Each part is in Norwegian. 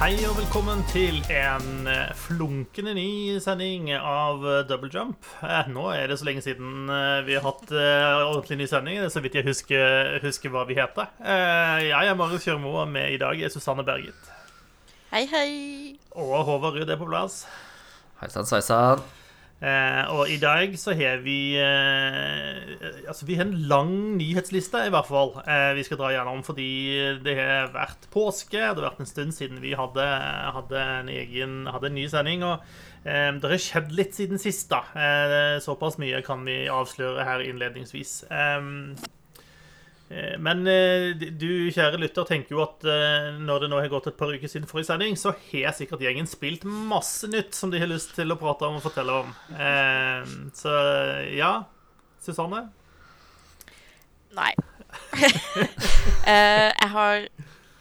Hei og velkommen til en eh, flunkende ny sending av eh, Double Jump. Eh, Nå er det så lenge siden vi har hatt ordentlig ny sending, det er så vidt jeg husker, husker hva vi heter. Eh, Jeg er Marius Kjørmo, og med i dag er Susanne Berget. Hei, hei. Og Håvard Ruud er på plass. Hei sann, sveisann. Eh, og i dag så har vi eh, Altså, vi har en lang nyhetsliste, i hvert fall. Eh, vi skal dra gjennom fordi det har vært påske. Det har vært en stund siden vi hadde, hadde en egen hadde en ny sending. Og eh, det har skjedd litt siden sist, da. Eh, såpass mye kan vi avsløre her innledningsvis. Eh, Men eh, du, kjære lytter, tenker jo at eh, når det nå har gått et par uker siden forrige sending, så har sikkert gjengen spilt masse nytt som de har lyst til å prate om og fortelle om. Eh, Så ja, Susanne? Nei. Eh, jeg har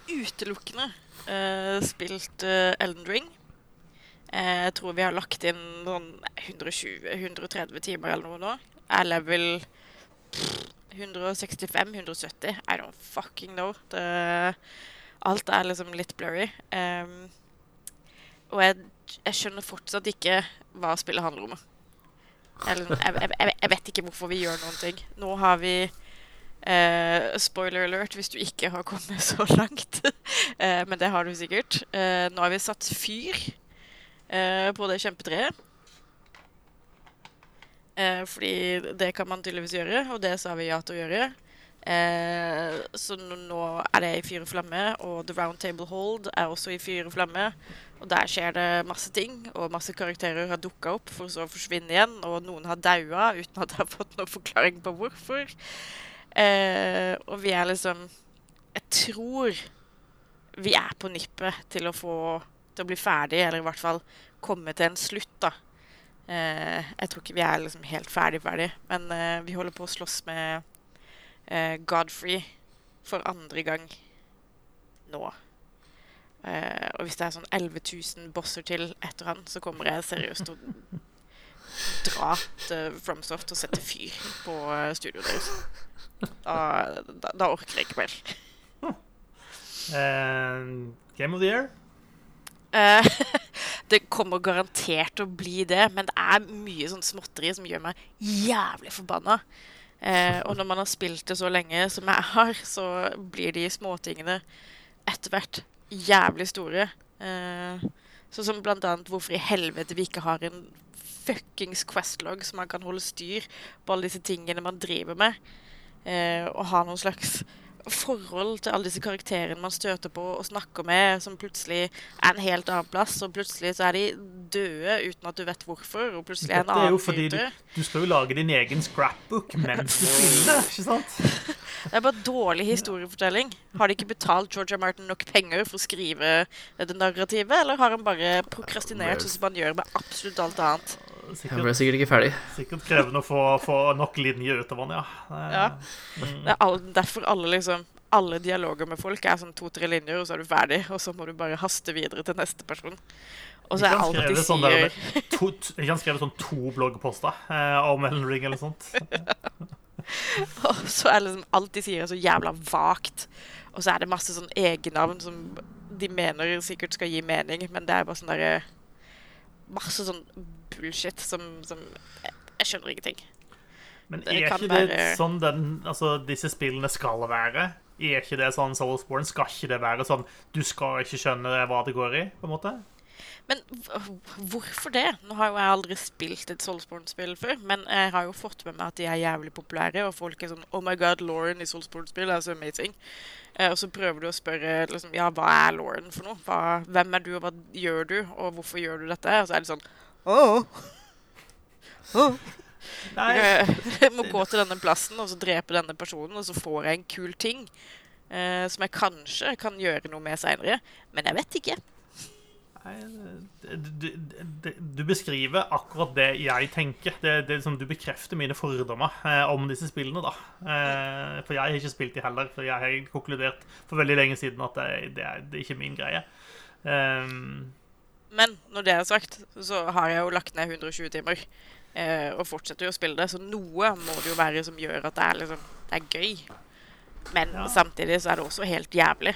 utelukkende eh, spilt eh, Elden Ring. Eh, jeg tror vi har lagt inn sånn 120-130 timer eller noe nå. Jeg er level 165-170. I don't fucking know. Det, alt er liksom litt blurry. Um, og jeg, jeg skjønner fortsatt ikke hva spillet handler om. Jeg, jeg, jeg, vet ikke hvorfor vi gjør noen ting. Nå har vi uh, Spoiler alert hvis du ikke har kommet så langt. uh, men det har du sikkert. Uh, nå har vi satt fyr på det kjempetreet. Eh, fordi det kan man tydeligvis gjøre, og det sa vi ja til å gjøre. Eh, så nå- er det i fyr og flamme, og The Round Table Hold er også i fyr og flamme. Og der skjer det masse ting, og masse karakterer har dukka opp for så å forsvinne igjen. Og noen har daua uten at jeg har fått noen forklaring på hvorfor. Eh, og vi er liksom Jeg tror vi er på nippet til å få Til å bli ferdig, eller i hvert fall komme til en slutt, da. Eh, jeg tror ikke vi er liksom helt ferdig ferdig, men eh, vi holder på å slåss med eh, Godfrey for andre gang nå. Eh, og hvis det er sånn 11 000 bosser til etter han, så kommer jeg seriøst til å dra til Fromsoft og sette fyr på studioet deres. Da, da, da orker jeg ikke mer. Uh, Game of the Year? Eh, det kommer garantert til å bli det, men det er mye sånn småtteri som gjør meg jævlig forbanna. Eh, og når man har spilt det så lenge som jeg har, så blir de småtingene etter hvert jævlig store. Eh, sånn som blant annet hvorfor i helvete vi ikke har en fuckings questlog så man kan holde styr på alle disse tingene man driver med. Eh, og ha noen slags forhold til alle disse karakterene man støter på og snakker med, som plutselig er en helt annen plass, og plutselig så er de døde uten at du vet hvorfor, og plutselig er en Dette er jo annen fordi du, du skal jo lage din egen scrapbook mens du spiller, ikke sant? Det er bare dårlig historiefortelling. Har de ikke betalt Georgia Martin nok penger for å skrive det narrativet, eller har han bare prokrastinert sånn som han gjør med absolutt alt annet? Jeg ble Sikkert, sikkert ikke ferdig. sikkert krevende å få, få nok linjer ut av den, ja. Ja. Det er all, derfor alle liksom alle dialoger med folk er sånn to-tre linjer, og så er du ferdig. Og så må du bare haste videre til neste person. Og så er alt de sier sånn der- to, Jeg kan skrive sånn to bloggposter eh, om Ellen Ring eller sånt? Og så er liksom alt de sier er så jævla vagt. Og så er det masse sånn egennavn som de mener sikkert skal gi mening, men det er bare sånn derre Masse sånn bullshit som, som jeg, jeg skjønner ingenting. Men er ikke det være- sånn den, altså, disse spillene skal være? Er ikke det sånn Soulsborne? Skal ikke det være sånn Du skal ikke skjønne hva det går i? på en måte? Men hvorfor det? Nå har jo jeg aldri spilt et Soulsborne-spill før, men jeg har jo fått med meg at de er jævlig populære, og folk er sånn Oh my god, Lauren i Soulsborne-spill er så amazing. Eh, og så prøver du å spørre liksom, ja, hva er Lauren for noe? Hva, hvem er du, og hva gjør du, og hvorfor gjør du dette? Og så er det sånn Åh. Åh. Nei, Jeg må gå til denne plassen og så drepe denne personen, og så får jeg en kul ting. Eh, som jeg kanskje kan gjøre noe med seinere. Men jeg vet ikke. Du, beskriver akkurat det jeg tenker. Det, det er liksom, Du bekrefter mine fordommer eh, om disse spillene. da. Eh, for jeg har ikke spilt de heller. For jeg har konkludert for veldig lenge siden at det, det, er, det er ikke min greie. Um, Men når det er sagt, så har jeg jo lagt ned 120 timer. Eh, og fortsetter jo å spille det, så noe må det jo være som gjør at det er, liksom, det er gøy. Men Ja. samtidig så er det også helt jævlig.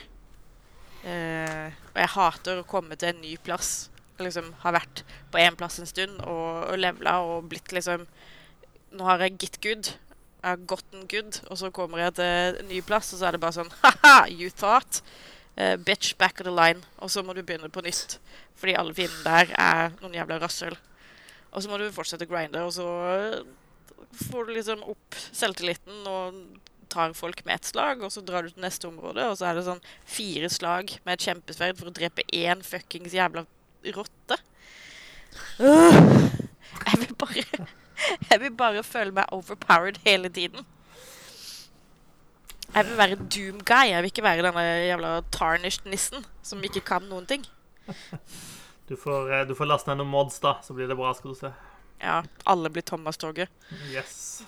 Eh, og jeg hater å komme til en ny plass. Liksom har vært på én plass en stund og, og levela og blitt liksom Nå har jeg gitt good. Jeg har gotten good. Og så kommer jeg til en ny plass, og så er det bare sånn Ha-ha, you thought. Eh, bitch, back of the line. Og så må du begynne på nytt. Fordi alle fiendene der er noen jævla rasshøl. Og så må du fortsette å grinde, og så får du liksom opp selvtilliten og tar folk med ett slag, og så drar du til neste område, og så er det sånn fire slag med et kjempesverd for å drepe én fuckings jævla rotte. Uh, jeg vil bare Jeg vil bare føle meg overpowered hele tiden. Jeg vil være doom guy. Jeg vil ikke være denne jævla tarnished nissen som ikke kan noen ting. Du får, eh, du får laste ned noen mods, da, så blir det bra, skal du se. Ja, alle blir Thomas-toget. Yes.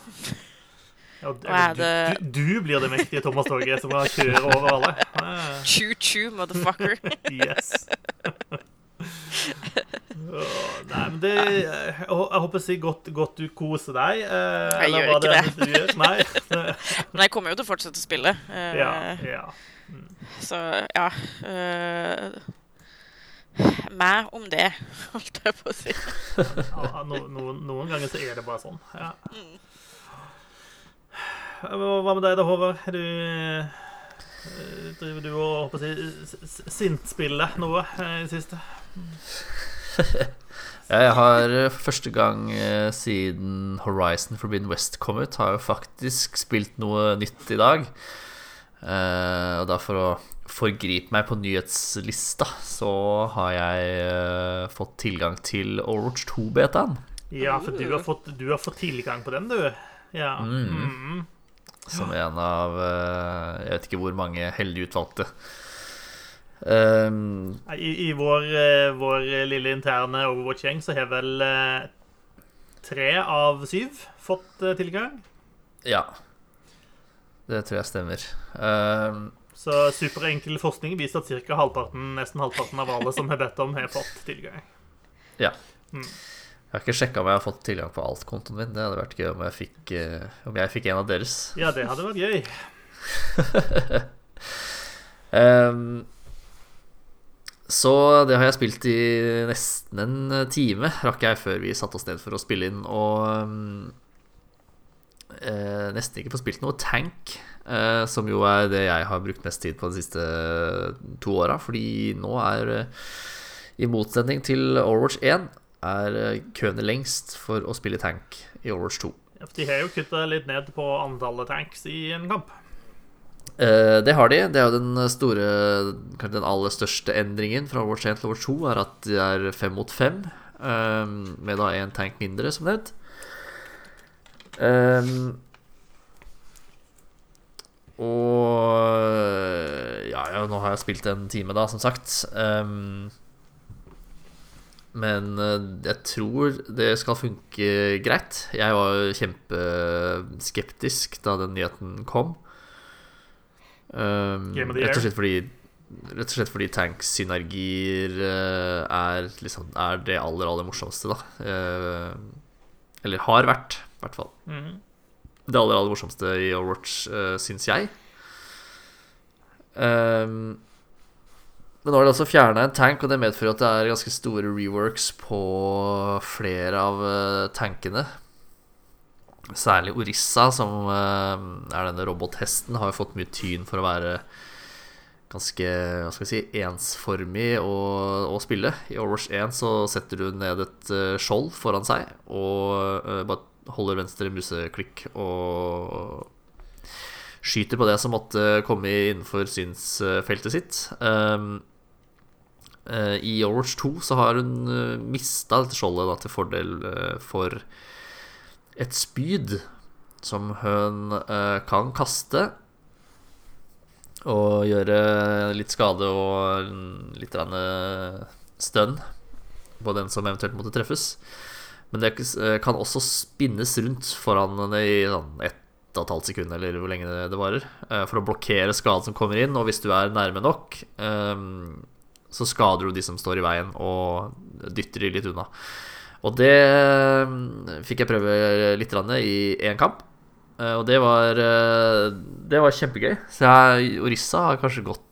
Ja, er du, du, blir det mektige Thomas Torget som bare kjører over alle. Choo-choo, motherfucker. Yes. oh, Nei, men det Jeg, jeg håper si godt, godt du koser deg. eh, Jeg gjør ikke det. det. Nei. Men jeg kommer jo til å fortsette å spille. eh, Ja, ja. Så ja eh, Meg om det, holdt jeg på å si. ja no, noen, noen ganger så er det bare sånn. Ja. Mm. Hva med deg da, Håvard? Du eh, Driver du og håper s- sintspiller noe eh, i det siste? Jeg har for første gang eh, siden Horizon Forbidden West kom ut, har jeg faktisk spilt noe nytt i dag. Eh, og da for å forgripe meg på nyhetslista, så har jeg eh, fått tilgang til Overwatch 2-betaen. Ja, for du har, fått, du har fått tilgang på den, du. Ja. Mm. Mm. Som en av eh, Jeg vet ikke hvor mange heldig utvalgte. Um, I, I vår, eh, vår lille interne Overwatch-gjeng så har vel tre av syv fått tilgang. ja. Det tror jeg stemmer. Um, Så superenkel forskning viser at cirka halvparten, nesten halvparten av alle som har bedt om, har fått tilgang. Ja. Mm. Jeg har ikke sjekka om jeg har fått tilgang på alt kontoen min. Det hadde vært gøy om jeg fikk, eh, om jeg fikk en av deres. Ja, det hadde vært gøy. um, så det har jeg spilt i nesten en time, rakk jeg før vi satte oss ned for å spille inn. Og um, eh, nesten ikke få spilt noe tank, eh, som jo er det jeg har brukt mest tid på de siste to åra. Fordi nå er, eh, i motsetning til Overwatch 1, er eh, køene lengst for å spille tank i Overwatch 2. Ja, for De har jo kutta litt ned på antallet tanks i en kamp. Eh, det har de. Det er jo den store Kanskje den aller største endringen fra Overwatch 1 til Overwatch 2 er at de er fem mot fem, eh, med da én tank mindre, som nevnt. Eh, og ja, ja, nå har jeg spilt en time, da, som sagt. Eh, men eh, jeg tror det skal funke greit. Jeg var jo kjempeskeptisk da den nyheten kom. Um, rett og slett fordi Rett og slett fordi tank-synergier eh, er, liksom, er det aller, aller morsomste, da. Eh, eller har vært, i hvert fall. Mm. Det aller, aller morsomste i Overwatch, syns jeg. Um, men nå har de altså fjerna en tank, og det medfører at det er ganske store reworks på flere av eh, tankene. Særlig Orissa, som eh, er denne robothesten, har jo fått mye tyn for å være ganske hva skal vi si, ensformig å, å spille. I Overwatch 1 så setter du ned et eh, skjold foran seg og bare holder venstre museklikk og skyter på det som måtte komme innenfor synsfeltet sitt. Um, eh, I Overwatch 2 så har hun uh, mista dette skjoldet da, til fordel eh, for et spyd som hun eh, kan kaste og gjøre litt skade og litt eh, stønn på den som eventuelt måtte treffes. Men det eh, kan også spinnes rundt foran henne i sånn ett og et halvt sekund, eller hvor lenge det- varer, eh, for å blokkere skaden som kommer inn. Og hvis du er nærme nok, eh, så skader du de som står i veien, og dytter de litt unna. Og det eh, fikk jeg prøve litt i én kamp. Eh, Og det var, eh, det var kjempegøy. Så jeg, Orissa har kanskje gått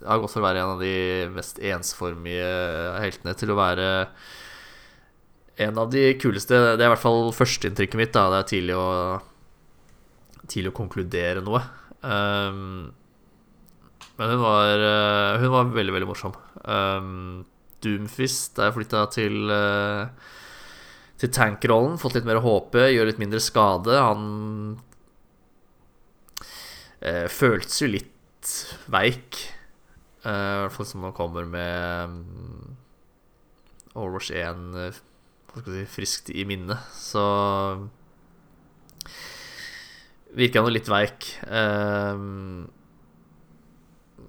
har gått for å være en av de mest ensformige heltene til å være en av de kuleste Det er i hvert fall førsteinntrykket mitt. da Det er tidlig å Tidlig å konkludere noe. Um, men hun var, uh, hun var veldig, veldig morsom. Um, Doomfist er flytta til uh, Til tankrollen. Fått litt mer HP, gjør litt mindre skade. Han uh, føltes jo litt veik. Uh, I hvert fall som han kommer med um, Overwatch 1 uh, hva skal si, friskt i minne. Så virka han jo litt veik. Det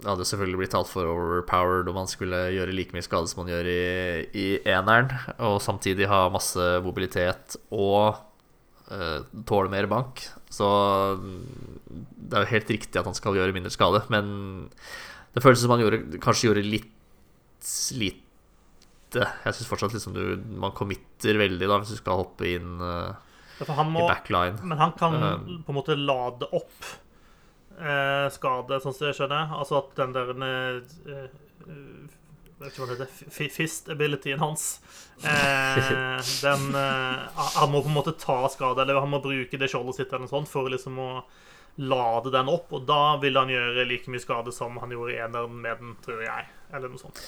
hadde selvfølgelig blitt altfor overpowered om han skulle gjøre like mye skade som han gjør i, i eneren, og samtidig ha masse mobilitet og uh, tåle mer bank. Så det er jo helt riktig at han skal gjøre mindre skade, men det føles som han gjorde, kanskje gjorde litt lite. Jeg syns fortsatt liksom du, man committer veldig da hvis du skal hoppe inn uh, for må, i backline. men han kan uh, på en måte lade opp eh, skade, sånn som jeg skjønner. Altså at den der eh, eh, vet ikke hva det heter. Fist-abilityen hans. Eh, den eh, Han må på en måte ta skade, eller han må bruke det skjoldet sitt eller noe sånt for liksom å lade den opp, og da vil han gjøre like mye skade som han gjorde i eneren med den, tror jeg. Eller noe sånt.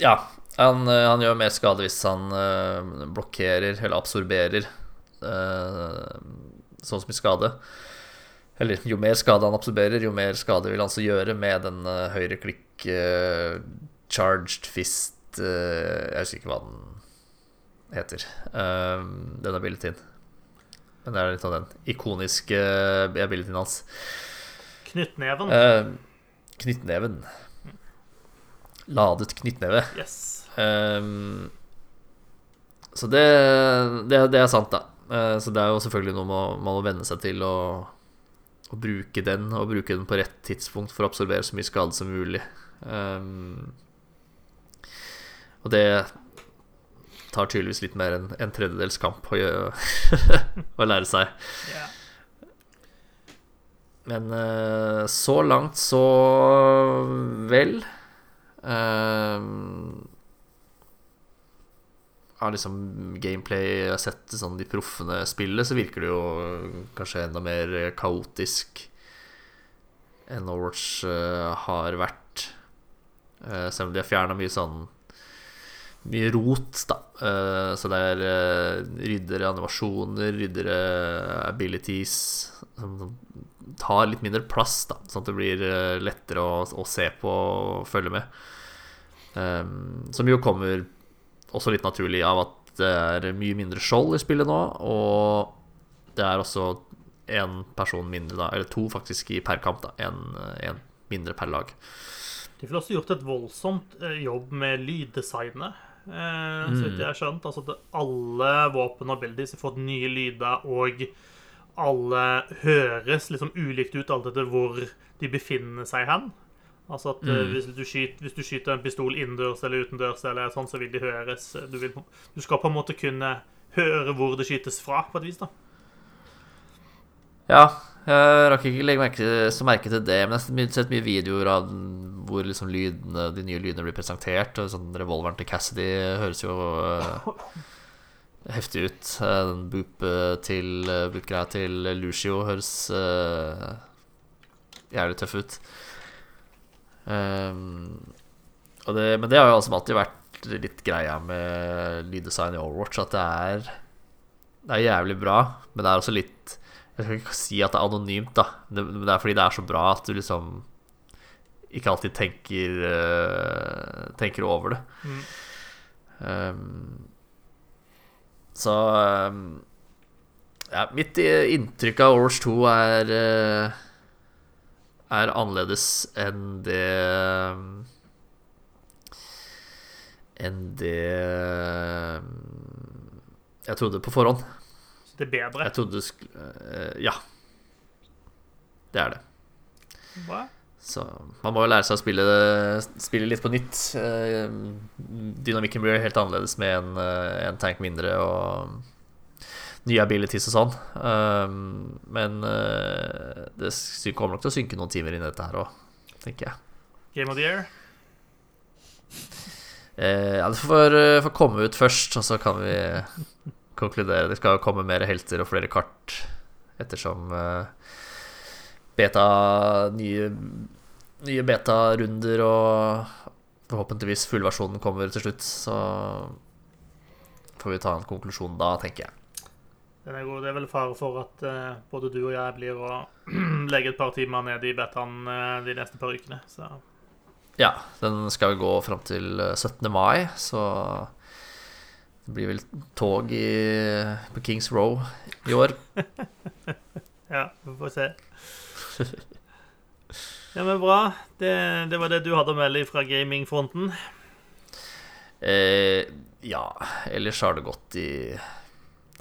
Ja, han, eh, han gjør mer skade hvis han eh, blokkerer eller absorberer sånn sånn i skade. Eller jo mer skade han absorberer, jo mer skade vil han altså gjøre med den uh, høyre klikk uh, charged fist uh, Jeg husker ikke hva den heter. Uh, den abilityen. Men det er litt av den ikoniske abilityen hans. Knyttneven. Uh, knyttneven. Ladet knyttneve. Yes. Ehm, så det, det, det er sant, da. Uh, så det er jo selvfølgelig noe man, man må venne seg til å, å bruke den, og bruke den på rett tidspunkt for å absorbere så mye skade som mulig. Um, og det tar tydeligvis litt mer enn en tredjedels kamp å, gjøre, å lære seg. Ja. Men uh, så langt, så vel. Um, av liksom gameplay jeg har sett sånn de proffene spille, så virker det jo kanskje enda mer kaotisk enn Overwatch uh, har vært. Uh, selv om de har fjerna mye sånn mye rot, da. Uh, så det er ryddere animasjoner, ryddere abilities som tar litt mindre plass, da. Sånn at det blir lettere å, å se på og følge med. Um, som jo kommer også litt naturlig av at det er mye mindre skjold i spillet nå, og det er også én person mindre, da, eller to faktisk, i per kamp. da Én mindre per lag. De har også gjort et voldsomt eh, jobb med lyddesignet. Eh, Så vidt jeg har skjønt. Altså at alle våpen og abilities har fått nye lyder, og alle høres liksom ulikt ut alt etter hvor de befinner seg hen. Altså at mm. hvis, du skyter, hvis du skyter en pistol innendørs eller utendørs, eller sånn, så vil de høres du, vil, du skal på en måte kunne høre hvor det skytes fra, på et vis. da Ja, jeg rakk ikke legge merke, så merke til det, men jeg har sett mye videoer av hvor liksom lydene, de nye lydene blir presentert. Og sånn Revolveren til Cassidy høres jo uh, heftig ut. Eh, Den boop-greia til til Lucio høres uh, jævlig tøff ut. Um, og det, men det har jo altså alltid vært litt greia med lyddesign i Overwatch, at det er Det er jævlig bra, men det er også litt Jeg skal ikke si at det er anonymt, da. Det, men det er fordi det er så bra at du liksom ikke alltid tenker uh, Tenker over det. Mm. Um, så um, Ja, mitt inntrykk av Overwatch 2 er eh, Er annerledes enn det Enn det um, jeg trodde på forhånd. Så det er bedre. Jeg trodde eh, Ja. Det er det. Hva? Så man må jo lære seg å spille, spille litt på nytt. Eh, Dynamikken blir helt annerledes med en, eh, en tank mindre og nye abilities og sånn. Um, Men uh, det kommer nok til å synke noen timer inn i dette her òg, tenker jeg. Game of the Year? Uh, ja, det får, eh, får komme ut først, og så kan vi konkludere. Det skal komme mer helter og flere kart ettersom uh, beta Nye, nye beta-runder og forhåpentligvis fullversjonen kommer til slutt. Så får vi ta en konklusjon da, tenker jeg. Den er god. Det er vel fare for at uh, både du og jeg blir å legge et par timer ned i betaen uh, de neste par ukene. Så Ja, den skal gå fram til eh, 17. mai, så det blir vel tog i, på Kings Row i år. ja, vi får se. Ja, men bra. Det, det var det du hadde å melde fra gamingfronten. Eh, ja, ellers har det gått i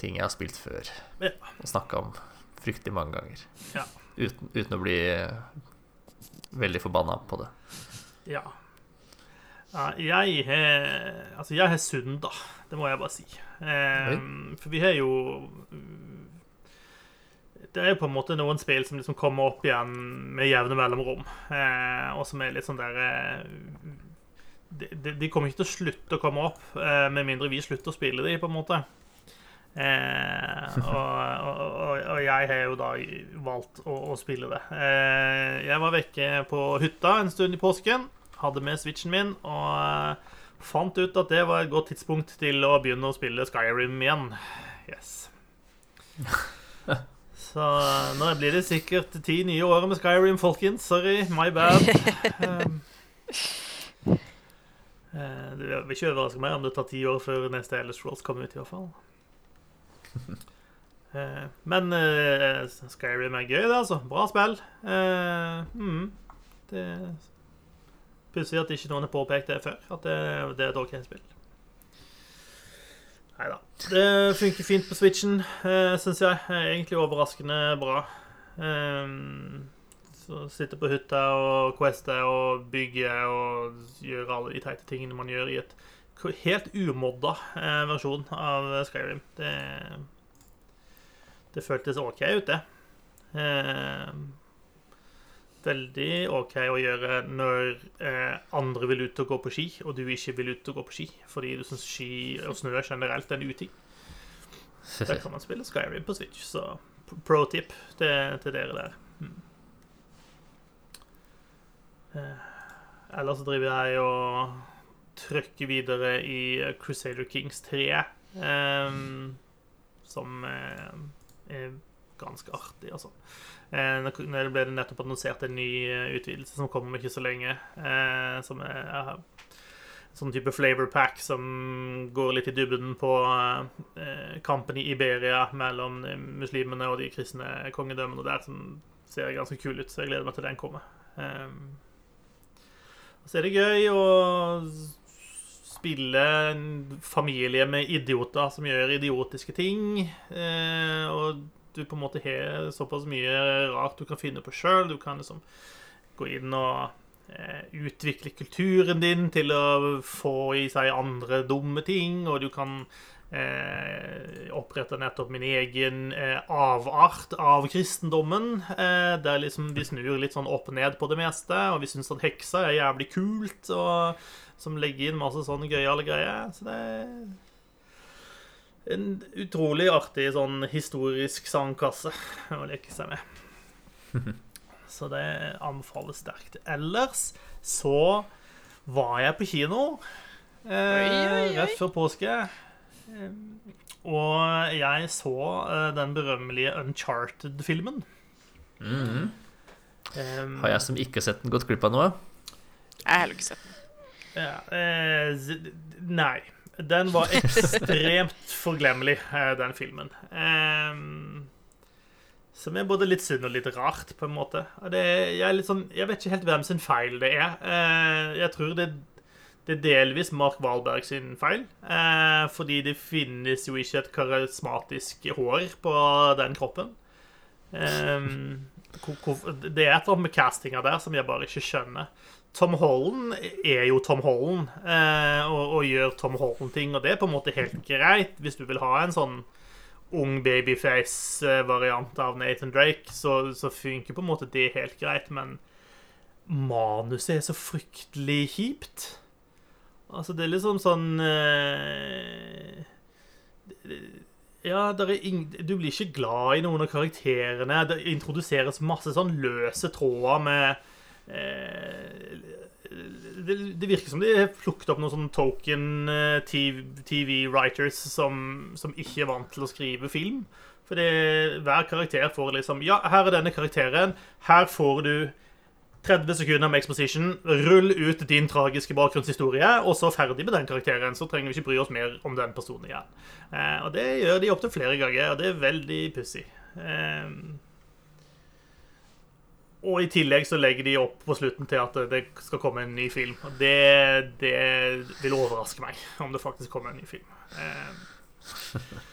ting jeg har spilt før. Ja. Og snakka om fryktelig mange ganger. Ja. Uten, uten å bli veldig forbanna på det. Ja. jeg har Altså, jeg har synda. Det må jeg bare si. Um, for vi har jo Det er jo på en måte noen spill som liksom kommer opp igjen med jevne mellomrom, eh, og som er litt sånn der eh, de, de kommer ikke til å slutte å komme opp, eh, med mindre vi slutter å spille de, på en måte. Eh, og, og, og, jeg har jo da valgt å, å spille det. Eh, jeg var vekke på hytta en stund i påsken. Hadde med switchen min og eh, fant ut at det var et godt tidspunkt til å begynne å spille Skyrim igjen. Yes. Så nå blir det sikkert ti nye år med Skyrim, folkens. Sorry, my bad. Eh, det vil ikke overraske meg om det tar ti år før neste Ellis Rolls kommer ut, i hvert fall. Eh, men uh, Skyrim er gøy, det, altså. Bra spill. Uh, mm, det Pussig at ikke noen har påpekt det før, at det, det er et OK spill. Nei da. Det funker fint på Switchen, uh, syns jeg. Egentlig overraskende bra. Um, så på hytta og queste og bygge og gjøre alle de teite tingene man gjør i et helt umodda eh, versjon av Skyrim. Det, det føltes OK ut, det. Eh, veldig OK å gjøre når eh, andre vil ut og gå på ski, og du ikke vil ut og gå på ski fordi du syns ski og snø generelt er en uting. Der kan man spille Skyrim på Switch, så pro tip til, til dere der. Hmm. Ellers driver jeg og trykker videre i Crusader Kings 3, um, som eh, er ganske artig, altså. Nå det ble det nettopp annonsert en ny utvidelse som kommer om ikke så lenge, som er sånn type flavor pack som går litt i dybden på kampen i Iberia mellom muslimene og de kristne kongedømmene der, som ser ganske kul ut, så jeg gleder meg til den kommer. Så er det gøy å spille en familie med idioter som gjør idiotiske ting. Eh, og du på en måte har såpass mye rart du kan finne på sjøl. Du kan liksom gå inn og eh, utvikle kulturen din til å få i seg andre dumme ting, og du kan eh, opprette nettopp min egen eh, avart av kristendommen. Eh, der liksom de snur litt sånn opp ned på det meste, og vi syns at heksa er jævlig kult. og som legger inn masse sånne gøyale greier. Så det er en utrolig artig sånn historisk sandkasse å leke seg med. Så det anbefales sterkt. Ellers så var jeg på kino eh, rett før påske. Og jeg så eh, den berømmelige Uncharted-filmen. Mm -hmm. um, har jeg som ikke har sett den, gått glipp av noe? Jeg har heller ikke sett den. Ja, eh, nei. Den var ekstremt forglemmelig, eh, den filmen. Eh, som er både litt synd og litt rart, på en måte. Det, jeg, sånn, jeg, vet ikke helt hvem sin feil det er. Eh, jeg tror det, det, er delvis Mark Wahlberg sin feil. Eh, fordi det finnes jo ikke et karismatisk hår på den kroppen. Eh, det er et eller annet med castinga der som jeg bare ikke skjønner. Tom Holland er jo Tom Holland eh, og, og, gjør Tom Holland-ting, og det er på en måte helt greit. Hvis du vil ha en sånn ung babyface-variant av Nathan Drake, så, så, funker på en måte det helt greit, men manuset er så fryktelig kjipt. Altså, det er liksom sånn eh, Ja, du blir ikke glad i noen av karakterene. Det introduseres masse sånn løse tråder med eh, det, virker som de har plukket opp noen sånne token eh, TV-writers som, som, ikke er vant til å skrive film. Fordi hver karakter får liksom Ja, her er denne karakteren. Her får du 30 sekunder med exposition. Rull ut din tragiske bakgrunnshistorie, og så ferdig med den karakteren. Så trenger vi ikke bry oss mer om den personen igjen. Eh, og det gjør de opptil flere ganger, og det er veldig pussig. Eh, og i tillegg så legger de opp på slutten til at det skal komme en ny film. Og det, det vil overraske meg om det faktisk kommer en ny film. Eh,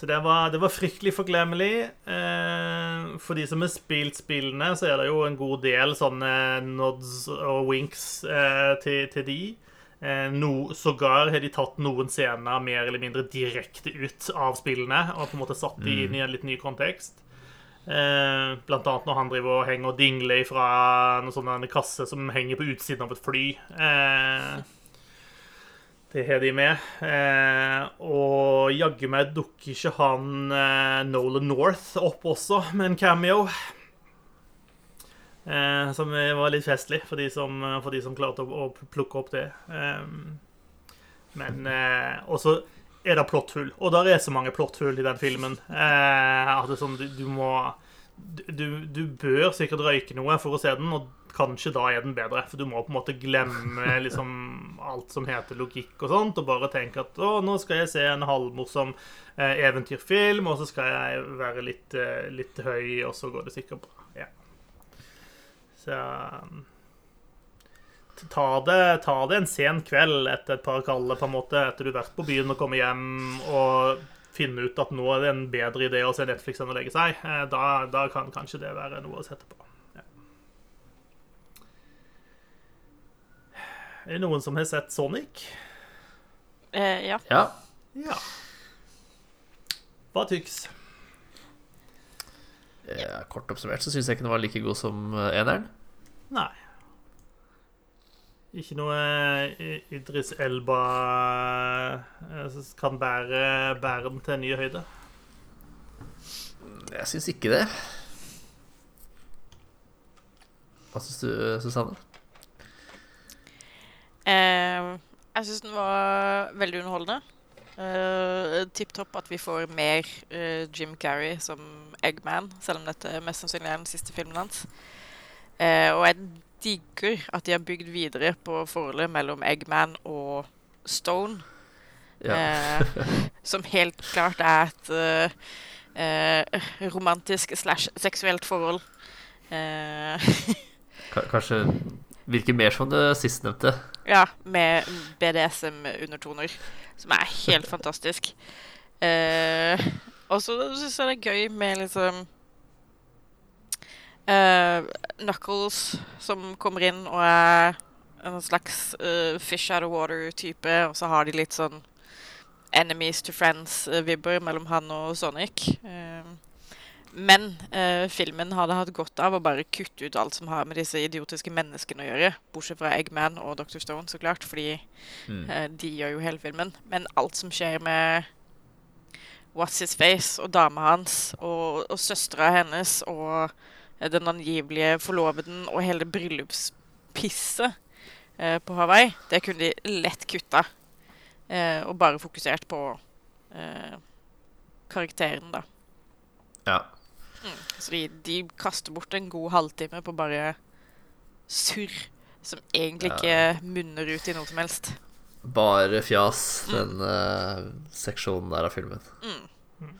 så det var, det var fryktelig forglemmelig. Eh, for de som har spilt spillene, så er det jo en god del sånne nods og winks eh, til, til, de. Eh, no, Sågar har de tatt noen scener mer eller mindre direkte ut av spillene og på en måte satt de inn i en litt ny kontekst. Eh, blant annet når han driver og henger og dingler fra en kasse som henger på utsiden av et fly. Eh, det har de med. Eh, og jaggu meg dukker ikke han eh, Nolan North opp også, med en cameo. Eh, som var litt festlig for de som, for de som klarte å, å, plukke opp det. Eh, men eh, også er det plotthull. Og der er så mange plotthull i den filmen. Eh, at det sånn, du, du må du, du, bør sikkert røyke noe for å se den, og kanskje da er den bedre. For du må på en måte glemme liksom alt som heter logikk og sånt, og bare tenke at å, nå skal jeg se en halvmorsom eh, eventyrfilm, og så skal jeg være litt, eh, litt, høy, og så går det sikkert bra. Ja. Så ta det, ta det en sen kveld etter et par kalde, på en måte, etter du har vært på byen og kommet hjem og finne ut at nå er det en bedre idé å se Netflix enn å legge seg. Eh, da, da kan kanskje det være noe å sette på. Er det noen som har sett Sonic? Eh, ja. ja. ja. Hva tyks? Ja, kort oppsummert så syns jeg ikke den var like god som eh, eneren. Nei. Ikke noe eh, Idris Elba eh, som kan bære, bære den til en ny høyde? Jeg syns ikke det. Hva syns du, Susanne? Uh, jeg syns den var veldig underholdende. Uh, Tipp topp at vi får mer uh, Jim Carrey som Eggman, selv om dette mest sannsynlig er den siste filmen hans. Uh, og jeg digger at de har bygd videre på forholdet mellom Eggman og Stone. Ja. som helt klart er et romantisk slash seksuelt forhold. Kanskje virker mer som det sistnevnte. Ja, med BDSM-undertoner, som er helt fantastisk. Uh, og så syns jeg det er gøy med liksom uh, Knuckles som kommer inn og er en slags uh, fish out of water-type, og så har de litt sånn enemies to friends-vibber mellom han og Sonic. Uh, men eh, filmen hadde hatt godt av å bare kutte ut alt som har med disse idiotiske menneskene å gjøre. Bortsett fra Eggman og Dr. Stone, så klart, fordi mm. eh, de gjør jo hele filmen. Men alt som skjer med What's His Face og dama hans og, og søstera hennes og eh, den angivelige forloveden og hele bryllupspisset eh, på Hawaii, det kunne de lett kutta. Eh, og bare fokusert på eh, karakteren, da. Ja. Mm. Så de, de, kaster bort en god halvtime på bare surr som egentlig ikke ja. munner ut i noe som helst. Bare fjas, mm. den uh, seksjonen der av filmen. Mm.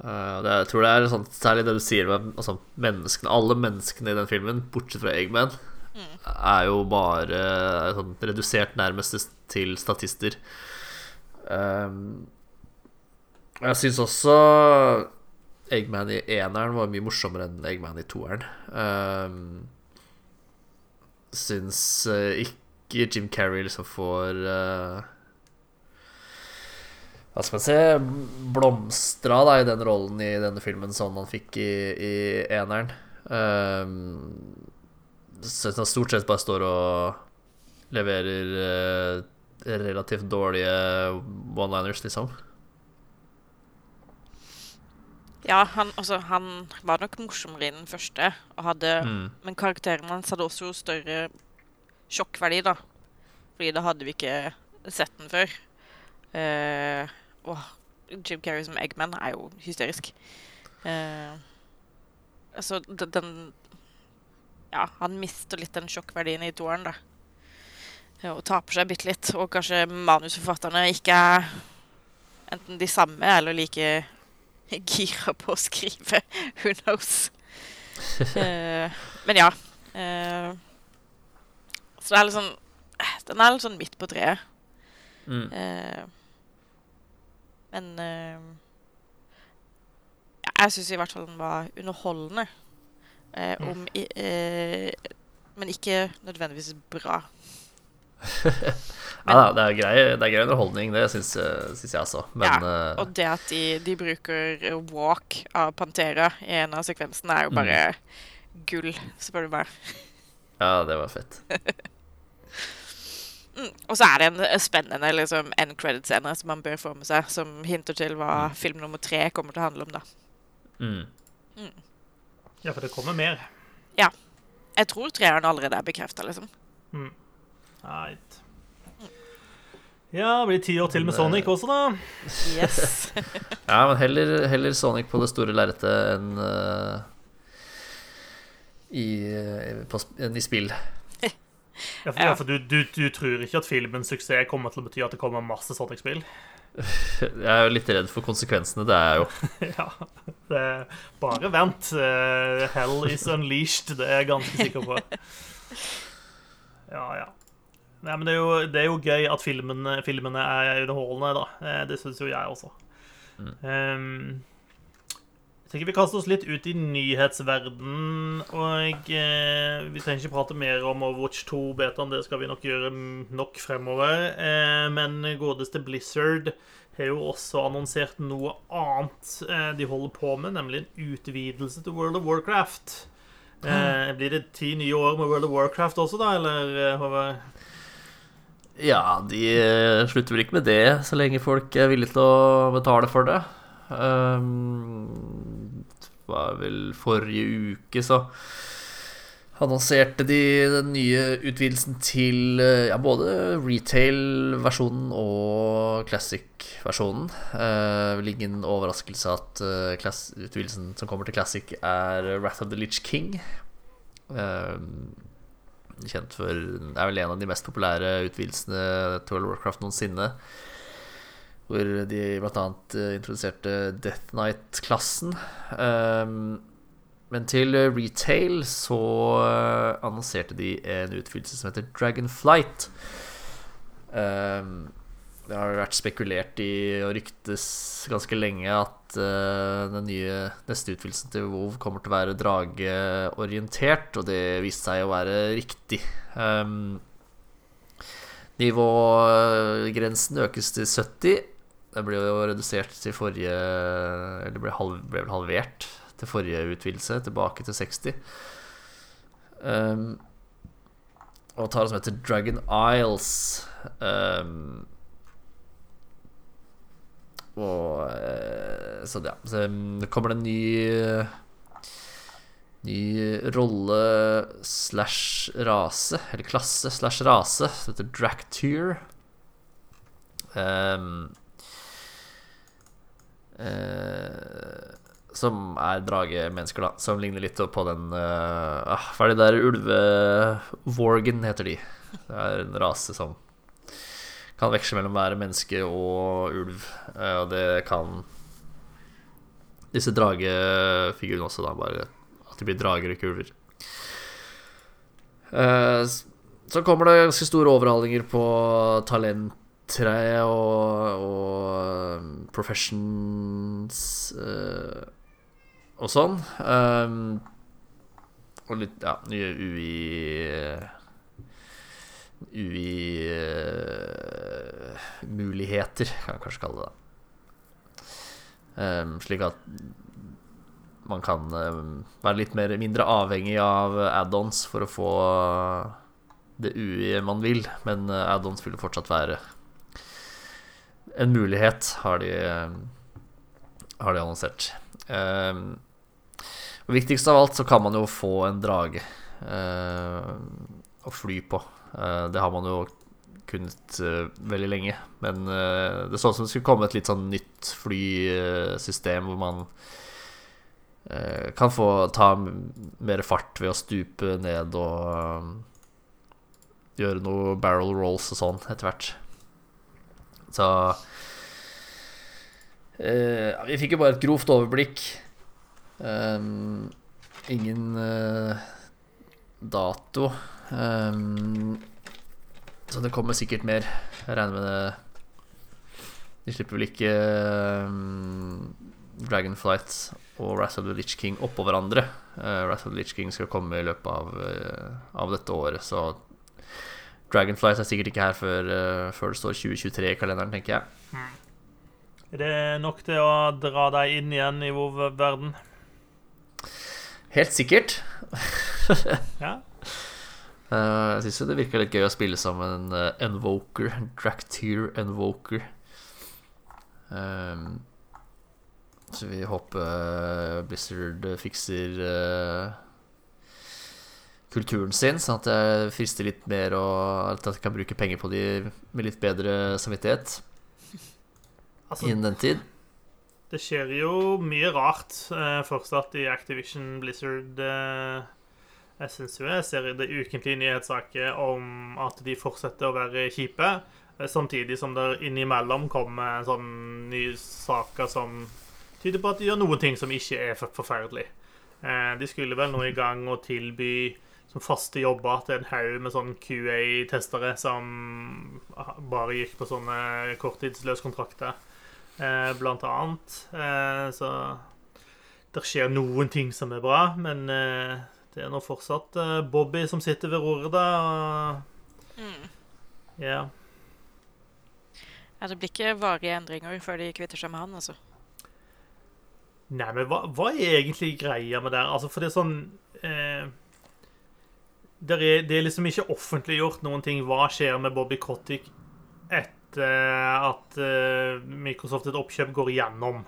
Uh, det, jeg tror det er sånn, særlig det du sier med altså, menneskene Alle menneskene i den filmen, bortsett fra Eggman, mm. er jo bare uh, sånn, redusert nærmest til statister. Um, jeg syns også Eggman i eneren var mye morsommere enn Eggman i toeren. Um, syns uh, ikke Jim Carrey liksom får uh, Hva skal man si blomstra da, i den rollen i denne filmen sånn han fikk i, i eneren. Um, syns han stort sett bare står og leverer uh, relativt dårlige one-liners, liksom. Ja, han, altså, han var nok morsommere i den første, og hadde, Mm. men karakteren hans hadde også større sjokkverdi, da. Fordi da hadde vi ikke sett den før. Uh, og Jim Carrey som Eggman er jo hysterisk. Uh, altså, den, den Ja, han mister litt den sjokkverdien i toeren, da. Og taper seg bitte litt. Og kanskje manusforfatterne ikke er enten de samme eller like gira på å skrive. Who knows? uh, men ja. Uh, så det er litt sånn Den er litt sånn midt på treet. Mm. Uh, men Jeg syns i hvert fall den var underholdende. Eh, om, men ikke nødvendigvis bra. Ja, det er grei, det er grei underholdning, det syns, syns jeg også. Men ja, eh, og det at de, de bruker Walk av Pantera i en av sekvensene, er jo bare gull, spør du meg. ja, det var fett. Mm. Og så er det en spennende liksom, end credit-scene som man bør få med seg, som hinter til hva film nummer tre kommer til å handle om. da. Mm. Ja, for det kommer mer. Ja. Jeg tror treeren allerede er bekrefta, liksom. Right. Ja, det blir ti år til med Sonic også, da. Yes. Ja, men heller, heller Sonic på det store lerretet enn uh, i, eh, på, enn i spill. Ja, for, ja, for du, du, du tror ikke at filmens suksess kommer til å bety at det kommer masse Sonic-spill? Jeg er jo litt redd for konsekvensene, det er jeg jo. ja. Det er bare vent. Eh, hell is unleashed, det er jeg ganske sikker på. Ja, ja. Nei, men det er jo, det er jo gøy at filmene, filmene er underholdende, da. Eh, Det syns jo jeg også. Um, jeg tenker vi kaster oss litt ut i nyhetsverden, og uh, vi trenger ikke prate mer om Overwatch 2-betaen, det skal vi nok gjøre mm, nok fremover. Uh, men godeste Blizzard har jo også annonsert noe annet uh, de holder på med, nemlig en utvidelse til World of Warcraft. Eh, blir det ti nye år med World of Warcraft også, da, eller Håvard? Ja, de eh, slutter vel ikke med det, så lenge folk er villige til å betale for det. Um, det var vel forrige uke, så annonserte de den nye utvidelsen til eh, ja, både retail-versjonen og classic-versjonen. Uh, vel ingen overraskelse at uh, utvidelsen som kommer til classic, er Wrath of the Litch King. Um, kjent for Det Er vel en av de mest populære utvidelsene til Warcraft noensinne. Hvor de bl.a. introduserte Death Knight-klassen. Um, men til retail så eh, annonserte de en utvidelse som heter Dragonflight. Um, det har vært spekulert i og ryktes ganske lenge at uh, den nye neste utvidelsen til WoW kommer til å være drageorientert, og det viste seg å være riktig. Um, nivågrensen økes til 70. Det ble jo redusert til forrige Eller ble, halv, ble halvert til forrige utvidelse, tilbake til 60. Um, og tar det som heter Dragon Isles. Um, og eh, Så ja. Så mm, kommer det en ny Ny rolle slash rase, eller klasse slash rase, som heter Dractyr. Um, uh, som er dragemennesker, da. Som ligner litt på den uh, Hva er det der ulve-vorgen, heter de. Det er en rase som kan veksle mellom å være menneske og ulv. Eh, og det kan disse dragefigurene også, da. Bare at de blir drager og ulver. Eh, så kommer det ganske store overhalinger på talenttreet og, og um, professions eh, og sånn. Og litt ja, nye UI UI-muligheter, kan jeg kanskje kalle det. Um, slik at man kan eh, være litt mer, mindre avhengig av add-ons for å få det UI man vil, men eh, add-ons vil fortsatt være en mulighet, har de, har de annonsert. Um, og viktigst av alt så kan man jo få en drage uh, å fly på. Eh, det har man jo kunnet uh, veldig lenge. Men uh, det så ut som det skulle komme et litt sånn nytt flysystem hvor man kan få ta mer fart ved å stupe ned og gjøre noe barrel rolls og sånn etter hvert. Så Vi fikk jo bare et grovt overblikk. Um, ingen dato. Um, så det kommer sikkert mer. Jeg regner med det De slipper vel ikke um, Dragonflight og Wrath of the Litch King oppå hverandre. Uh, Wrath of the Litch King skal komme i løpet av, uh, av dette året, så Dragonflight er sikkert ikke her før, uh, før det står 2023 i kalenderen, tenker jeg. Hmm. Er det nok til å dra deg inn igjen i WoW-verden? Helt sikkert. Ja. Uh, jeg syns det virker litt gøy å spille som en uh, Envoker. Dracteer Envoker. Um, så vi håper uh, Blizzard fikser kulturen sin, sånn at jeg frister litt mer, og at jeg kan bruke penger på de med litt bedre samvittighet altså, innen den tid. Det skjer jo mye rart fortsatt i Activision Blizzard. Uh jeg syns jo jeg ser det ukentlige nyhetssaker om at de fortsetter å være kjipe, eh, samtidig som det innimellom kommer sånne nye saker som tyder på at de gjør noen ting som ikke er forferdelig. Eh, de skulle vel nå i gang å tilby som faste jobber til en haug med sånn QA-testere som bare gikk på sånne korttidsløse kontrakter, eh, blant annet. Så det skjer noen ting som er bra, men det er nå fortsatt uh, Bobby som sitter ved roret, da. Mm. Yeah. ja. Det blir ikke varige endringer før de kvitter seg med han, altså. Nei, men hva, hva er egentlig greia med det? Altså, for det er sånn eh, det, er, det er liksom ikke offentliggjort noen ting. Hva skjer med Bobby Kotick etter at eh, Microsoft et oppkjøp går igjennom?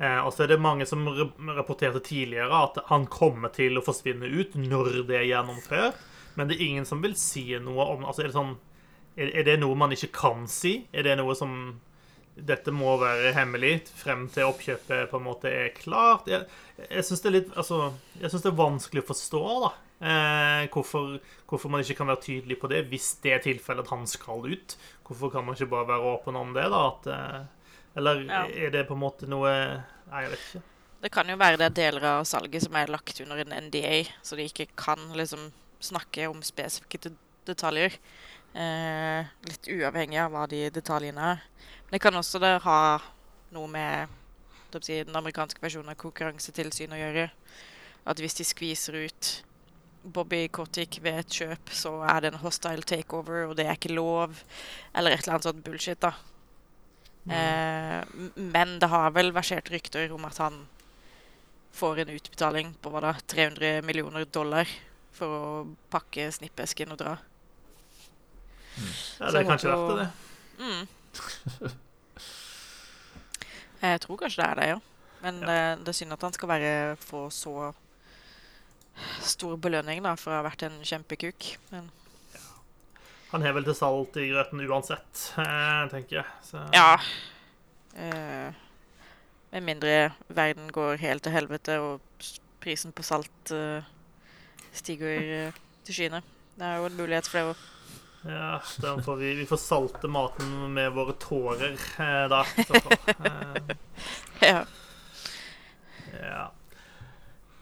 Eh, og så er det mange som rapporterte tidligere at han kommer til å forsvinne ut når det er gjennomført. Men det er ingen som vil si noe om altså er, det sånn, er, er det noe man ikke kan si? Er det noe som dette må være hemmelig frem til oppkjøpet på en måte er klart. Jeg, jeg syns det, altså, det, er vanskelig å forstå da, eh, hvorfor, hvorfor, man ikke kan være tydelig på det hvis det er tilfellet at han skal ut. Hvorfor kan man ikke bare være åpen om det? da, at eh, eller ja. er det på en måte noe Nei, jeg vet ikke. Det kan jo være det er deler av salget som er lagt under en NDA, så de ikke kan liksom snakke om spesifikke detaljer. Eh, litt uavhengig av hva de detaljene er. Men det kan også det ha noe med si, den amerikanske versjonen av Konkurransetilsynet å gjøre. At hvis de skviser ut Bobby Kotick ved et kjøp, så er det en hostile takeover, og det er ikke lov. Eller et eller annet sånt bullshit, da. Eh, men det har vel versert rykter om at han får en utbetaling på hva da, 300 millioner dollar for å pakke snippesken og dra. Mm. Ja, det er kanskje verdt det, det. Mm. Jeg tror kanskje det er det, ja. Men ja. Det, det, er synd at han skal være få så stor belønning da, for å ha vært en kjempekuk. Men han har vel til salt i grøten uansett, eh, tenker jeg. Så. Ja. Eh, med mindre verden går helt til helvete og prisen på salt eh, stiger eh, til skyene. Det er jo en mulighet for det òg. Ja, får vi, vi, får salte maten med våre tårer eh, da. ja. ja.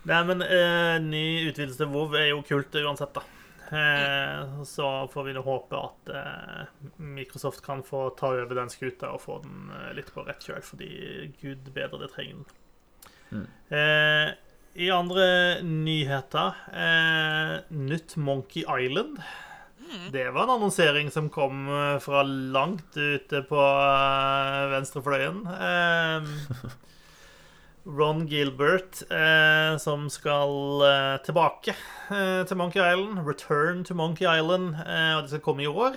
Nei, men eh, ny utvidelse til WoW er jo kult uansett, da. Eh, så får vi nå håpe at eh, Microsoft kan få ta over den skuta og få den eh, litt på rett kjøl, fordi gud bedre, det trenger den. Mm. I andre nyheter Nytt Monkey Island. Mm. Det var en annonsering som kom fra langt ute på venstrefløyen. Ron Gilbert eh, som skal eh, tilbake eh, til Monkey Island. Return to Monkey Island. Eh, og det skal komme i år.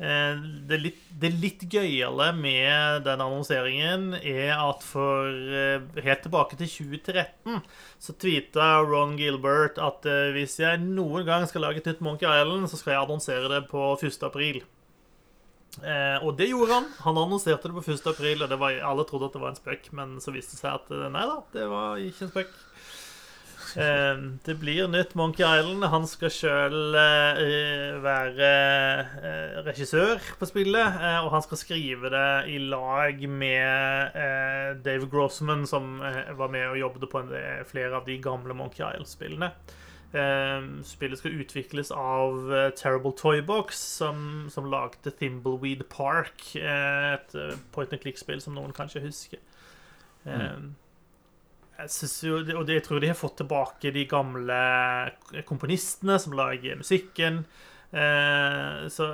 Eh, det, litt, det litt gøyale med den annonseringen er at for eh, helt tilbake til 2013 så tweeta Ron Gilbert at hvis jeg noen gang skal lage et nytt Monkey Island, så skal jeg annonsere det på 1. april. Eh, og det gjorde han. Han annonserte det på 1. april, og var, alle trodde at det var en spøk, men så viste det seg at eh, nei da, det var ikke en spøk. Eh, det blir nytt Monkey Island. Han skal sjøl eh, være eh, regissør på spillet, eh, og han skal skrive det i lag med eh, Dave Grossman, som eh, var med og jobbet på en, flere av de gamle Monkey Island-spillene. Eh, spillet skal utvikles av eh, Terrible Toybox, som, som lagde Thimbleweed Park, eh, et eh, point and click-spill som noen kanskje husker. Mm. Jeg jo, og jeg tror de har fått tilbake de gamle komponistene som lager musikken. Eh, så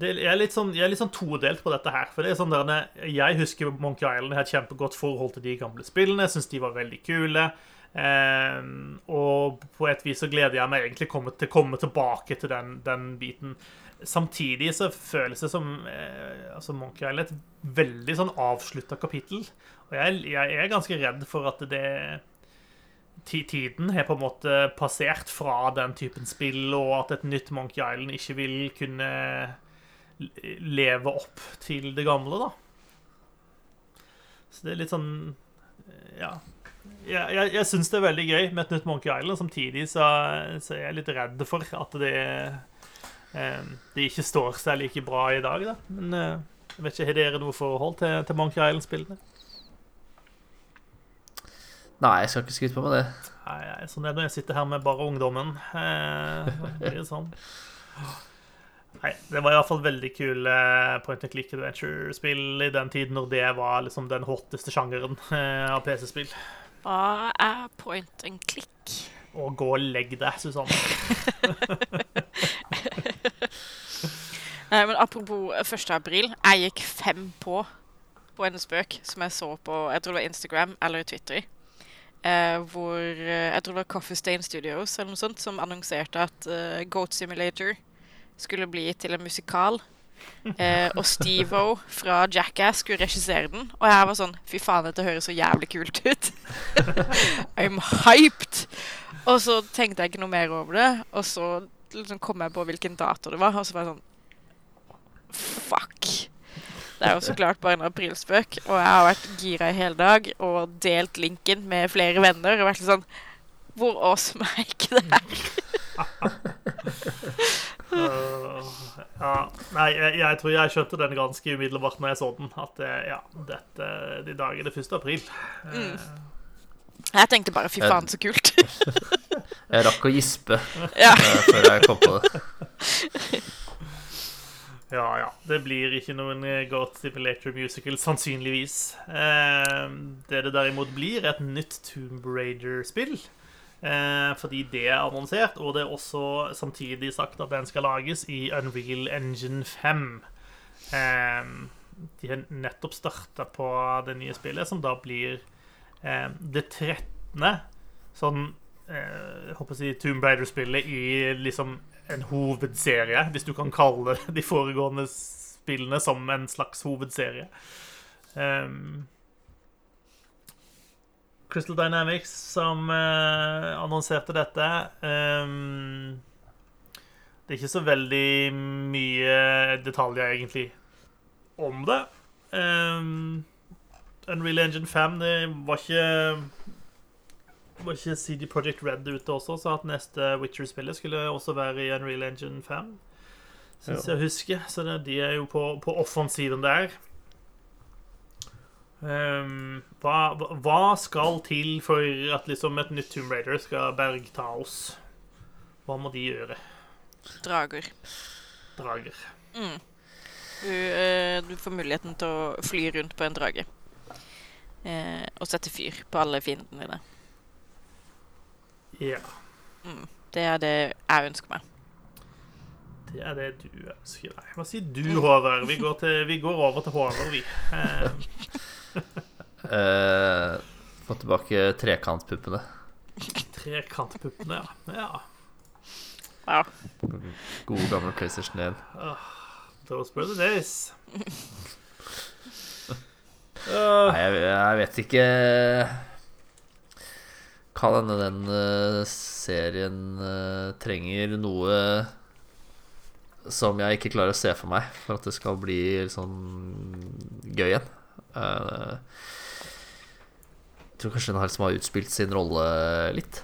jeg, er sånn, jeg er litt sånn todelt på dette her. For det er sånn der, Jeg husker Monkey Island. Jeg har et kjempegodt forhold til de gamle spillene. Jeg syns de var veldig kule. Eh, og på et vis så gleder jeg meg egentlig komme, til å komme tilbake til den, den biten. Samtidig så føles det som eh, altså Monkey Island et veldig sånn avslutta kapittel. Og jeg, jeg er ganske redd for at det Tiden har på en måte passert fra den typen spill, og at et nytt Monkey Island ikke vil kunne leve opp til det gamle, da. Så det er litt sånn Ja. Jeg, jeg, jeg syns det er veldig gøy med et nytt Monkey Island. Samtidig så, så er jeg litt redd for at det eh, Det ikke står seg like bra i dag, da. Men eh, jeg vet ikke, har dere noe forhold til, til Monkey Island-spillene? Nei, jeg skal ikke skryte på meg det. Nei, nei, sånn er det når jeg sitter her med bare ungdommen. Eh, det blir sånn. Nei, det var iallfall veldig kule point and click adventure-spill i den tiden når det var liksom den hotteste sjangeren eh, av PC-spill. Hva er point and click? Å, gå og legg deg, Susanne. Nei, men apropos 1. april. Jeg gikk fem på på en spøk som jeg så på jeg tror det var Instagram eller Twitter. Eh, hvor eh, Jeg tror det var Coffee Stain Studios eller noe sånt som annonserte at uh, Goat Simulator skulle bli til en musikal. Eh, og Steve-O fra Jackass skulle regissere den. Og jeg var sånn Fy faen, dette høres så jævlig kult ut. I'm hyped! Og så tenkte jeg ikke noe mer over det. Og så liksom kom jeg på hvilken dato det var, og så var jeg sånn Fuck. Det er jo så klart bare en aprilspøk, og jeg har vært gira i hele dag og delt linken med flere venner og vært litt sånn Hvor awesome er ikke det her? Øh, ja. Nei, jeg, jeg tror jeg skjønte den ganske umiddelbart når jeg så den. At eh, ja, dette, de dagene er det 1. april. Mm. Jeg tenkte bare fy faen, så kult. Jeg rakk å gispe ja. eh, før jeg kom på det. Ja, ja. Det blir ikke noen eh, Goat Simulator musical, sannsynligvis. Eh, det det derimot blir, er et nytt Tomb Raider-spill. Eh, fordi det er annonsert, og det er også samtidig sagt at den skal lages i Unreal Engine 5. Eh, de har nettopp starta på det nye spillet, som da blir eh, det 13. sånn jeg håper å si Tomb Raider-spillet i liksom en hovedserie, hvis du kan kalle de foregående spillene som en slags hovedserie. Um, Crystal Dynamics som eh, annonserte dette. Um, det er ikke så veldig mye detaljer, egentlig, om det. Um, Unreal Engine 5 det var ikke var ikke CD Projekt Red ute også, sa at neste Witcher-spillet skulle også være i Unreal Engine 5. Syns jeg husker. Så det, de er jo på, på offensiven der. Ehm, hva, hva- skal til for at liksom et nytt Tomb Raider skal bergta oss? Hva må de gjøre? Drager. Drager. Mm. Du, uh, du får muligheten til å fly rundt på en drage. Uh, og sette fyr på alle fiendene dine. Ja. Det er det jeg ønsker meg. Det er det du ønsker deg. Hva sier du, Håvard? Vi går, til, vi går over til Håvard, vi. Ehm, Eh, få tilbake trekantpuppene. Trekantpuppene, ja. ja. Ja. Gode, gamle PlayStation 1. Those were the days. Uh, Nei, jeg, jeg vet ikke Hva denne den uh, serien uh, trenger noe som jeg ikke klarer å se for meg, for at det skal bli sånn gøy igjen. Eh, jeg tror kanskje den her som har utspilt sin rolle litt.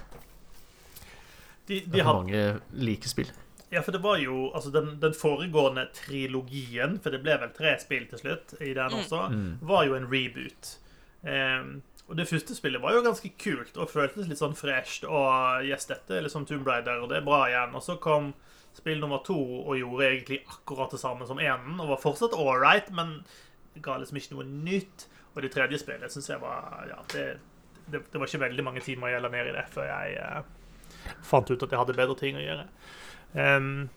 de, Det de er har, mange like spill. ja, for det var jo altså den, den foregående trilogien, for det ble vel tre spill til slutt i den også, var jo en reboot. Um, og det første spillet var jo ganske kult og føltes litt sånn fresht. Og yes, dette er liksom Tomb Raider, og det er bra igjen. Og så kom spill nummer to og gjorde egentlig akkurat det samme som enen. Og var fortsatt all right, men ga liksom ikke noe nytt. Og det tredje spillet syns jeg var Ja, det, det, det var ikke veldig mange timer jeg la ned i det før jeg uh, fant ut at jeg hadde bedre ting å gjøre. Um,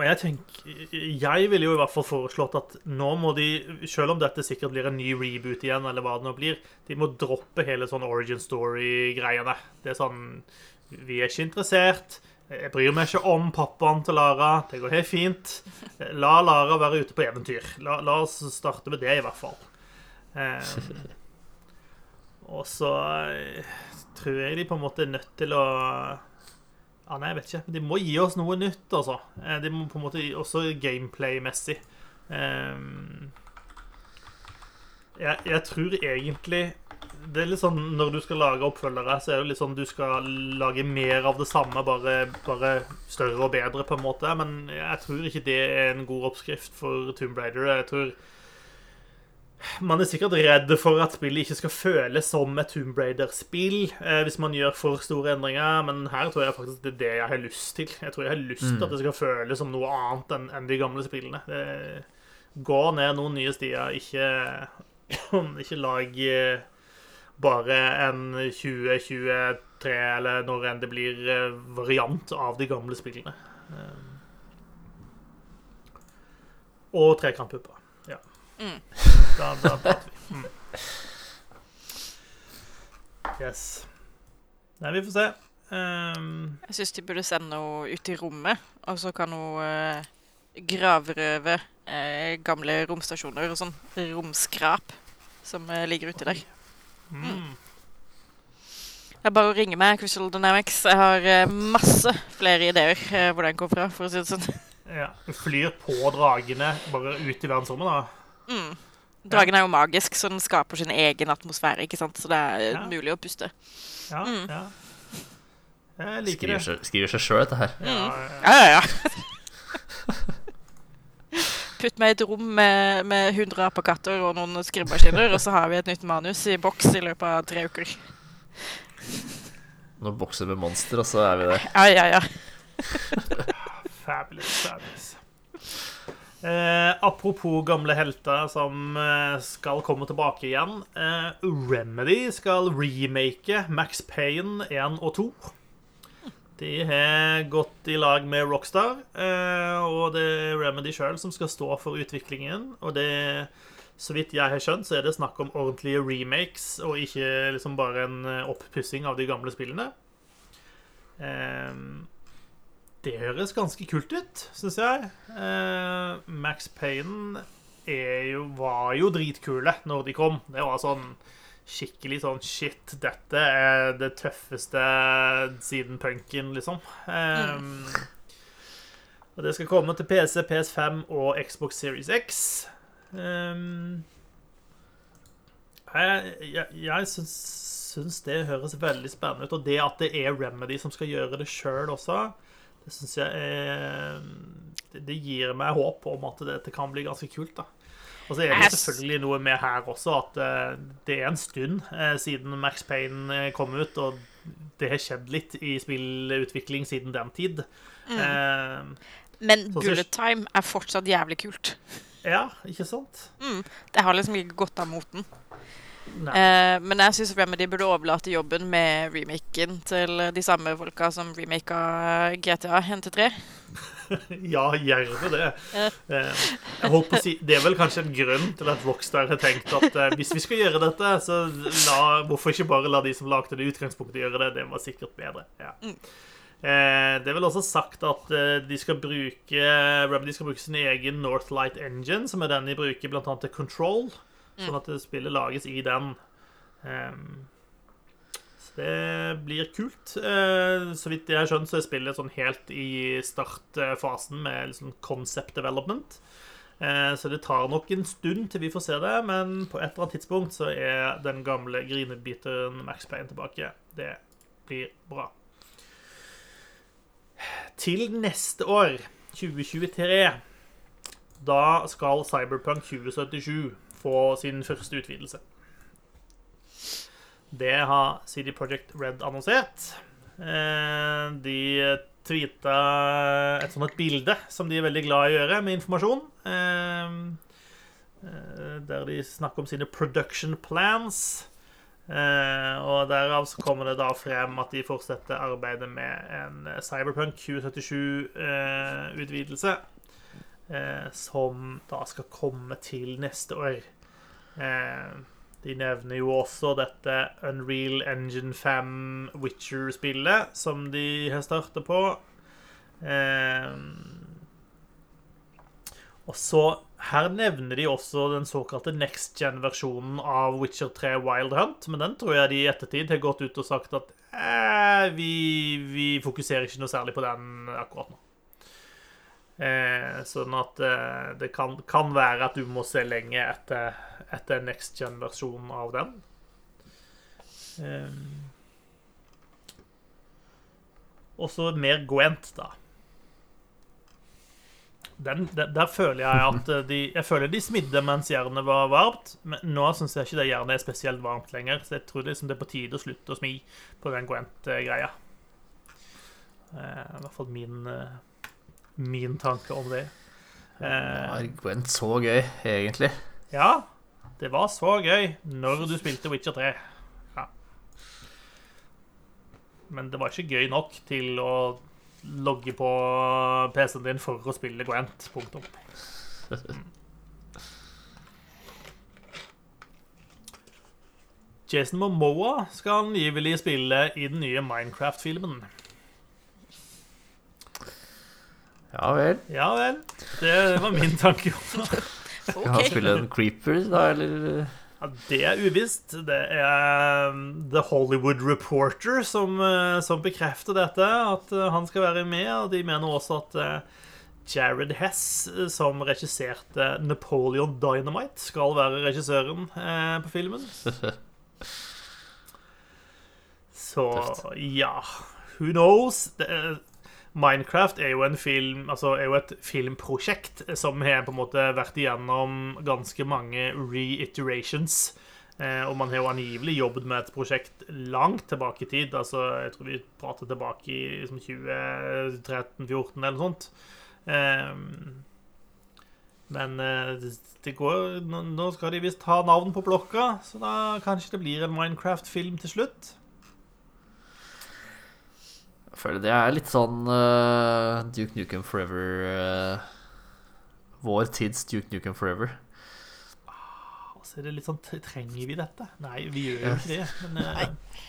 men jeg tenker Jeg ville jo i hvert fall foreslått at nå må de, selv om dette sikkert blir en ny reboot igjen, eller hva det nå blir, de må droppe hele sånn origin story-greiene. Det er sånn Vi er ikke interessert. Jeg bryr meg ikke om pappaen til Lara. Det går helt fint. La Lara være ute på eventyr. La, la oss starte med det, i hvert fall. Um, og så eh, tror jeg de på en måte er nødt til å ja, nei, jeg vet ikke. De må gi oss noe nytt, altså. Eh, De må på en måte Også gameplay-messig. Um, jeg, jeg tror egentlig Det er litt sånn når du skal lage oppfølgere, så er det litt sånn du skal lage mer av det samme, bare, bare større og bedre, på en måte. Men jeg tror ikke det er en god oppskrift for Tomb Raider. Jeg tror man er sikkert redd for at spillet ikke skal føles som et Tomb Raider-spill eh, hvis man gjør for store endringer, men her tror jeg faktisk det er det jeg har lyst til. Jeg tror jeg har lyst til at det skal føles som noe annet enn en de gamle spillene. Det, gå ned noen nye stier, ikke, ikke lag eh, bare en 2023 eller når enn det blir eh, variant av de gamle spillene. Eh, Og trekantpupper. Ja. Mm. Da, da prater vi. Mm. Yes. Nei, vi får se. Um, Jeg syns de burde sende noe ut i rommet, og så kan hun uh, gravrøve uh, gamle romstasjoner og sånn romskrap som uh, ligger uti der. Mm. Det er bare å ringe meg, Crystal Dynamics. Jeg har eh, masse flere ideer eh, hvor den kom fra, for å si det sånn. Ja. Du flyr på dragene bare ut i verdensrommet, da. Mm. Dragen er jo magisk, så den skaper sin egen atmosfære, ikke sant? så det er eh, Ja. mulig å puste. Ja, Mm. ja. Jeg liker Skriver det. seg, skriver seg sjøl, dette her. Ja, ja. Ja, ja, ja. Putt meg i et rom med, med 100 apekatter og noen skrivemaskiner, og så har vi et nytt manus i boks i løpet av tre uker. Når bokser med monster, og så er vi der. Ja, ja, ja. Fabulous, fabulous. Eh, apropos gamle helter som eh, skal komme tilbake igjen. Eh, Remedy skal remake Max Payne 1 og 2. De har gått i lag med Rockstar, eh, og det er Remedy sjøl som skal stå for utviklingen. Og det, så vidt jeg har skjønt, så er det snakk om ordentlige remakes, og ikke liksom bare en eh, oppussing av de gamle spillene. Eh, det høres ganske kult ut, syns jeg. Max Payne jo, var jo dritkule når de kom. Det var sånn skikkelig sånn shit, dette er det tøffeste siden punken, liksom. Eh, Og det skal komme til PC, PS5 og Xbox Series X. Um, jeg jeg, jeg syns, syns det høres veldig spennende ut. Og det at det er Remedy som skal gjøre det sjøl også, det syns jeg er det gir meg håp om at dette kan bli ganske kult. da. Og så er det selvfølgelig noe med her også at eh, det er en stund eh, siden Max Payne eh, kom ut, og det har skjedd litt i spillutvikling siden den tid. Eh, Men bullet time er fortsatt jævlig kult. ja, ikke sant? Det har liksom ikke gått av moten. Eh, men jeg syns Remedy burde overlate jobben med remaken til de samme folka som remaka GTA NT3. Ja, gjerne det. Eh, jeg holdt på å si, Det er vel kanskje en grunn til at Rockstar har tenkt at eh, hvis vi skal gjøre dette, så la, hvorfor ikke bare la de som lagde det i utgangspunktet, gjøre det? Det var sikkert bedre. Ja. Eh, det er vel også sagt at eh, de skal bruke Remedy skal bruke sin egen Northlight Engine, som er den de bruker annet til Control, sånn at spillet lages i den. Ehm, så det blir kult. Eh, så vidt jeg har skjønt, så er spillet sånn helt i startfasen med liksom concept development. Eh, Så det tar nok en stund til vi får se det, men på et eller annet tidspunkt så er den gamle grinebiteren Max Payne tilbake. Det blir bra. Til neste år, 2023, da skal Cyberpunk 2077 få sin første utvidelse. Det har CD Projekt Red annonsert. Eh, De tweeta et sånt bilde som de er veldig glad i å gjøre, med informasjon. Eh, eh, Der de snakker om sine production plans. Og derav så kommer det da frem at de fortsetter arbeidet med en Cyberpunk 2077-utvidelse. Eh, som da skal komme til neste år. Eh, de nevner jo også dette Unreal Engine 5 Witcher-spillet som de har startet på. Eh, og så Her nevner de også den såkalte next gen-versjonen av Witcher 3 Wild Hunt, men den tror jeg de i ettertid har gått ut og sagt at eh, vi, vi fokuserer ikke noe særlig på den akkurat nå. Eh, sånn at eh, det kan, kan være at du må se lenge etter, etter next gen-versjonen av den. Eh, og så mer Gwent, da. Den, der, der føler jeg at eh, de Jeg føler de smidde mens jernet var varmt. Men nå syns jeg ikke det jernet er spesielt varmt lenger, så jeg tror liksom det er på tide å slutte å smi på den Gwent-greia. Eh, I hvert fall min, eh, min tanke om det. Eh, Gwent så gøy, egentlig? ja, det var så gøy når du spilte Witcher 3. Ja. Men det var ikke gøy nok til å logge på PC-en din for å spille Gwent. Punktum. Jason Momoa skal angivelig spille i den nye Minecraft-filmen. Ja vel. Ja vel. Det var min tanke. Skal han spille en creeper, da, eller? Ja, det er uvisst. Det er um, The Hollywood Reporter som, uh, som bekrefter dette, at uh, han skal være med. Og de mener også at uh, Jared Hess, som regisserte Napoleon Dynamite, skal være regissøren på filmen. Så ja Who knows? Det, er- Minecraft er jo film Altså er jo et filmprosjekt som har på en måte vært igjennom ganske mange reiterations. Eh, og man har jo angivelig jobbet med et prosjekt langt tilbake i tid. Altså, jeg tror vi prater tilbake i liksom 2013-2014 eller noe sånt. Eh, men eh, det går nå skal de visst ha navn på blokka, så da kanskje det blir en Minecraft-film til slutt. Jeg føler det er litt sånn uh, Duke Nukem Forever uh, Vår tids Duke Nukem Forever. Og så er det litt sånn Trenger vi dette? Nei, vi gjør jo ikke det. Men, uh,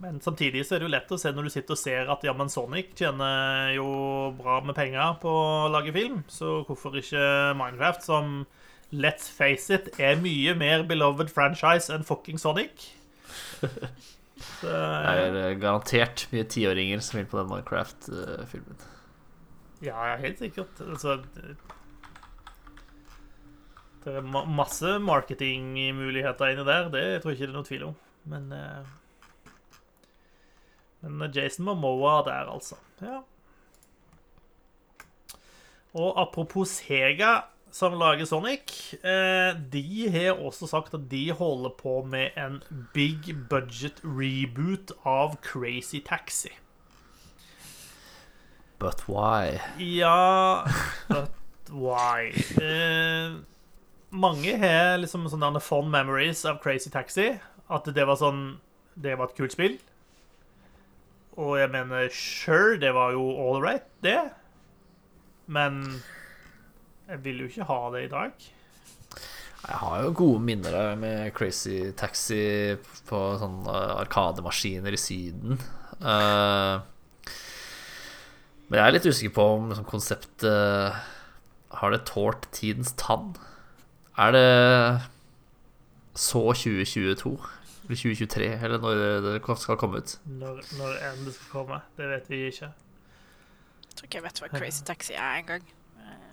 men samtidig så er det jo lett å se når du sitter og ser at ja, men Sonic tjener jo bra med penger på å lage film, så hvorfor ikke Minecraft, som let's face it, er mye mer beloved franchise enn fucking Sonic? Det er eh, garantert mye tiåringer som vil på den Minecraft-filmen. Ja, helt sikkert. Altså det- er ma masse marketingmuligheter inni der. Det tror jeg ikke det er noe tvil om. Men eh, Men Jason Momoa der, altså. Ja. Og apropos Sega, som lager Sonic, eh, de har også sagt at de holder på med en big budget reboot av Crazy Taxi. But why? Ja But why? Eh, mange har liksom sånne fond memories av Crazy Taxi. At det var sånn Det var et kult spill. Og jeg mener, sure, det var jo all right, det. Men jeg vil jo ikke ha det i dag. Jeg har jo gode minner med Crazy Taxi på sånne arkademaskiner i Syden. Eh, men jeg er litt usikker på om liksom, konseptet Har det tålt tidens tann? Er det så 2022? Eller 2023? Eller når det skal komme ut? Når, når enn det skal komme. Det vet vi ikke. Jeg tror ikke jeg vet hva Crazy Taxi er engang.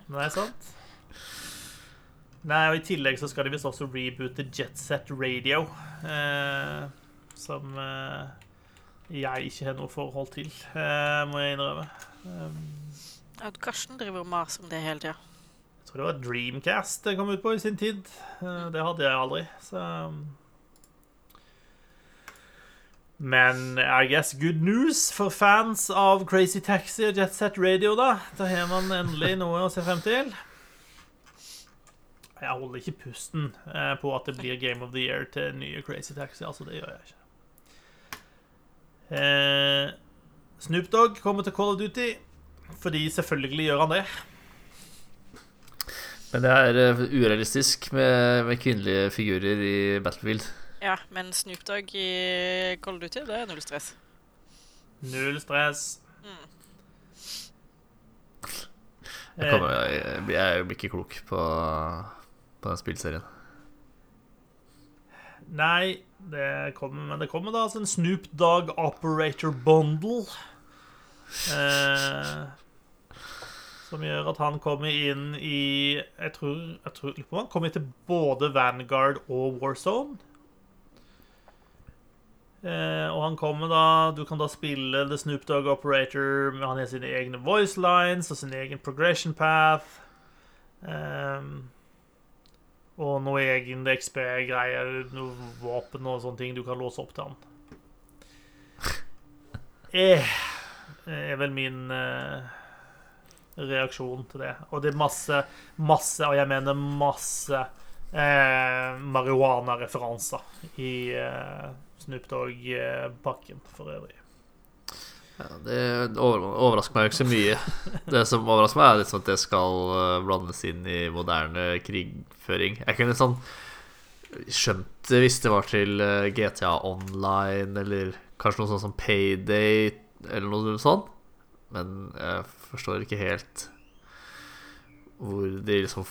Nei, sant? Nei, og I tillegg så skal de visst også reboote Jet Set Radio. Eh, som eh, jeg ikke har noe forhold til, eh, må jeg innrømme. Um, Ja, Karsten driver og maser om det hele tida. jeg tror det var Dreamcast det kom ut på i sin tid. Eh, det hadde jeg aldri, så. Men I guess good news for fans av Crazy Taxi og Jet Set Radio, da. Da har man endelig noe å se frem til. Jeg holder ikke pusten eh, på at det blir Game of the Year til nye Crazy Taxi. Altså, det gjør jeg ikke. Eh, Snoop Dogg kommer til Call of Duty, fordi selvfølgelig gjør han det. Men det er eh, urealistisk med, med kvinnelige figurer i Battlefield. Ja, men Snoop Dogg i Cold Duty, det er null stress. Null stress. Mm. Jeg, kommer, jeg, jeg blir ikke klok på, på den spillserien. Nei, det kommer, men det kommer da altså en Snoop Dogg Operator Bundle. Eh, som gjør at han kommer inn i Jeg tror, jeg tror på han kommer til både Vanguard og Warzone. Eh, og han kommer da Du kan da spille The Snoop Dogg Operator. Han har sine egne voice lines og sin egen progression path. Um, og noe egen XP-greier, noe våpen og sånne ting du kan låse opp til han. Eh, er vel min eh, reaksjon til det. Og det er masse, masse, og jeg mener masse, eh, marihuana-referanser i eh, Snoop Dogg-pakken for øvrig. Ja, det overrasker meg jo ikke så mye. Det som overrasker meg, er liksom at det skal eh, blandes inn i moderne krigføring. Jeg kunne sånn skjønt det hvis det var til eh, GTA Online, eller kanskje noe sånt som Payday, eller noe sånt. Men jeg forstår ikke helt hvor de liksom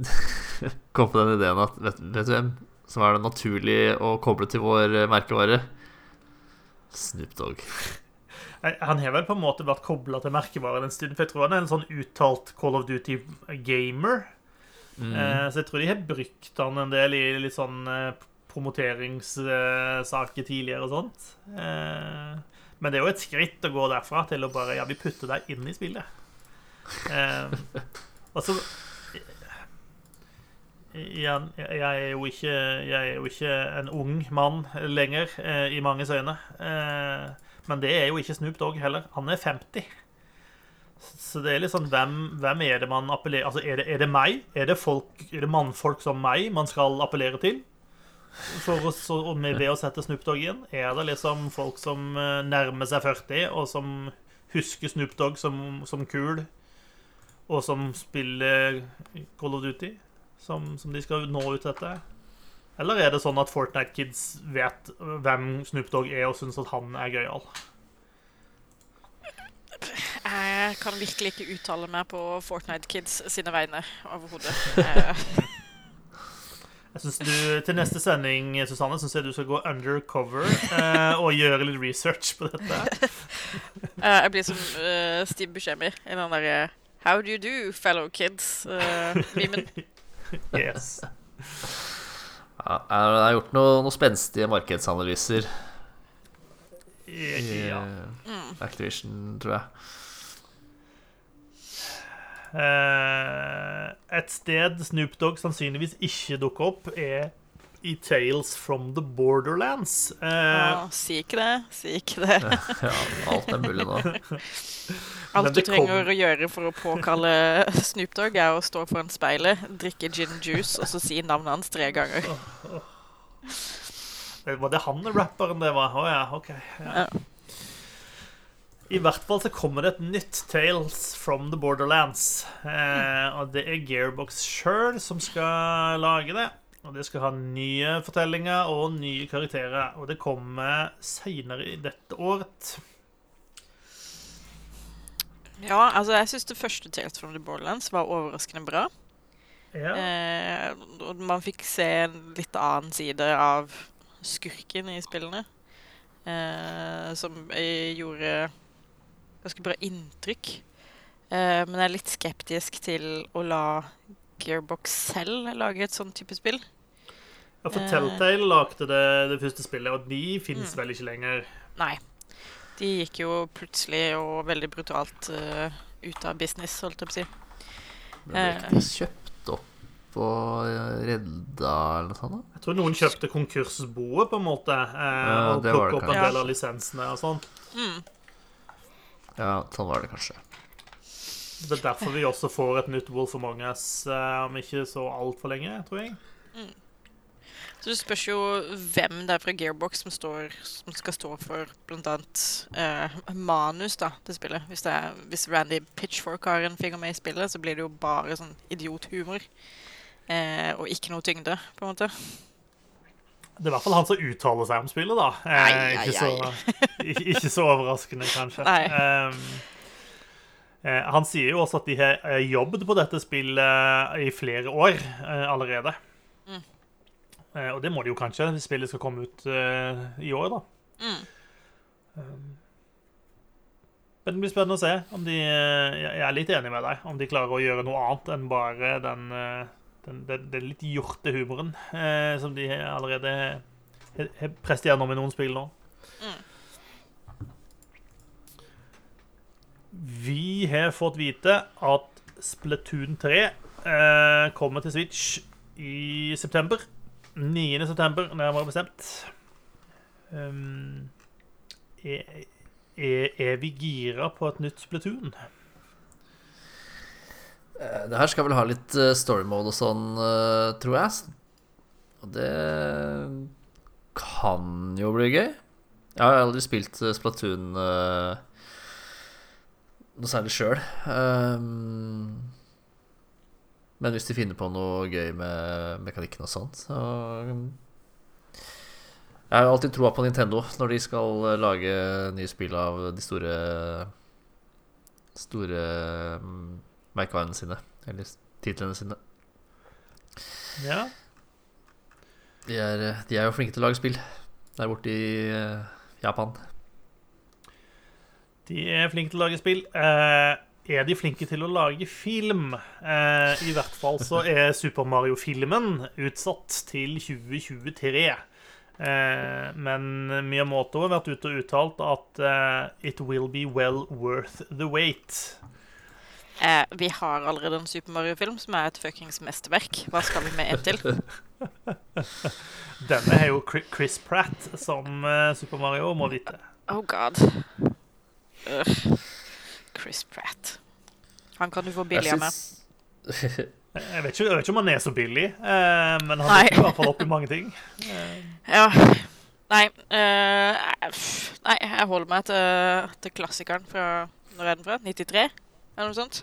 kom på den ideen at vet, vet du hvem som er det naturlig å koble til vår eh, merkevare? Snoop Dogg. Eh, Han har vel på en måte vært kobla til merkevaren en stund, for jeg tror han er en sånn uttalt Call of Duty-gamer. Mm. så jeg tror de har brukt han en del i litt sånn eh, promoteringssaker tidligere og sånt. Eh, men det er jo et skritt å gå derfra til å bare Ja, vi putter deg inn i spillet. Og altså Igjen, jeg er jo ikke Jeg er jo ikke en ung mann lenger, eh, i manges øyne. Eh, men det er jo ikke Snoop Dogg heller. Han er 50. Så det er litt sånn Hvem, hvem er det man appellerer Altså, er det, er det meg? Er det, folk, er det mannfolk som meg man skal appellere til? For oss, og med, ved å sette Snoop Dogg inn? Er det liksom folk som eh, nærmer seg 40, og som husker Snoop Dogg som, som kul, og som spiller Call of Duty? Som, som de skal nå ut etter? Eller er det sånn at Fortnite Kids vet hvem Snoop Dogg er, og syns at han er gøyal? Jeg kan virkelig ikke uttale meg på Fortnite Kids sine vegne overhodet. Eh, Jeg synes du, Til neste sending Susanne, synes jeg du skal gå undercover eh, og gjøre litt research på dette. eh, jeg blir som uh, Steve Buscemi i den derre How do you do, fellow kids? Uh. Yes. Ja, jeg har gjort noen, noe spenstige markedsanalyser i Ja. eh, Activision, tror jeg. Eh, et sted Snoop Dogg sannsynligvis ikke dukker opp, er i Tales from the Borderlands. Eh, Ja, si ikke det. Si ikke det. Ja, alt er mulig nå. Alt du trenger kom- å gjøre for å påkalle Snoop Dogg, er å stå foran speilet, drikke gin juice og så si navnet hans tre ganger. Var det han rapperen det var? Å ja, OK. Ja. Ja. I hvert fall så kommer det et nytt Tales from the Borderlands. Eh, og det er Gearbox sjøl som skal lage det. Og det skal ha nye fortellinger og nye karakterer. Og det kommer seinere i dette året. Ja, altså, jeg syns det første Tales from the Borderlands var overraskende bra. Ja. Eh, og man fikk se en litt annen side av skurken i spillene. Eh, som gjorde ganske bra inntrykk. Eh, men jeg er litt skeptisk til å la Gearbox selv lage et sånn type spill. Ja, for eh. Telltale lagde det, det første spillet, og de fins Mm. vel ikke lenger. Nei. De gikk jo plutselig og veldig brutalt uh, ut av business, holdt jeg på å si. Ble ikke de kjøpt opp og redda eller noe sånt? da? Jeg tror noen kjøpte konkursboet, på en måte, uh, Ja, og plukket opp en del av lisensene og sånn. Mm. Ja, sånn var det kanskje. Det er derfor vi også får et nytt Wolf Among Us eh, om ikke så altfor lenge, tror jeg. Så det spørs jo hvem det er fra Gearbox som, står, som skal stå for bl.a. Eh, manus da, til spillet. Hvis, er, hvis Randy Pitchfork har en finger med i spillet, så blir det jo bare sånn idiothumor. Eh, og ikke noe tyngde, på en måte. Det er i hvert fall han som uttaler seg om spillet, da. Eh, Ai, ai, ikke, så, ikke, ikke så overraskende, kanskje. Nei. Eh, han sier jo også at de har eh, jobbet på dette spillet i flere år eh, allerede. Mm. Eh, og det må de jo kanskje, hvis spillet skal komme ut eh, i år, da. Mm. Men det blir spennende å se om de eh, Jeg er litt enig med deg. Om de klarer å gjøre noe annet enn bare den, eh, den, den, den litt hjorte humoren eh, som de allerede har- har presset gjennom i noen spill nå. Mm. Vi har fått vite at Splatoon 3 eh, kommer til Switch i september. 9. september, nærmere bestemt. Um, er, er, er vi gira på et nytt Splatoon? Eh, Det her skal vel ha litt eh, story mode og sånn, eh, tror jeg. Og det kan jo bli gøy. Jeg har aldri spilt Splatoon noe særlig sjøl. men hvis de finner på noe gøy med mekanikken og sånt, så um, Jeg har alltid troa på Nintendo når de skal eh, lage nye spill av de store Store um, merkevarene sine. Eller titlene sine. Ja. De er, de er jo flinke til å lage spill der borte i eh, Japan. De er flinke til å lage spill. Eh, er de flinke til å lage film? Eh, I hvert fall så er Super Mario-filmen utsatt til 2023. Eh, men Miyamoto har vært ute og uttalt at eh, it will be well worth the wait. Eh, vi har allerede en Super Mario-film som er et fuckings mesterverk. Hva skal vi med en til? Denne er jo Chris Pratt som eh, Super Mario, må vite. Oh god. Ugh. Chris Pratt. Han kan du få billig av meg. syns- Jeg vet, ikke, jeg vet ikke om han er så billig, eh, men han dukker i hvert fall opp i mange ting. Eh, Ja. Nei, eh, nei, jeg holder meg til, til klassikeren fra Når er den fra? 93? Eller noe sånt?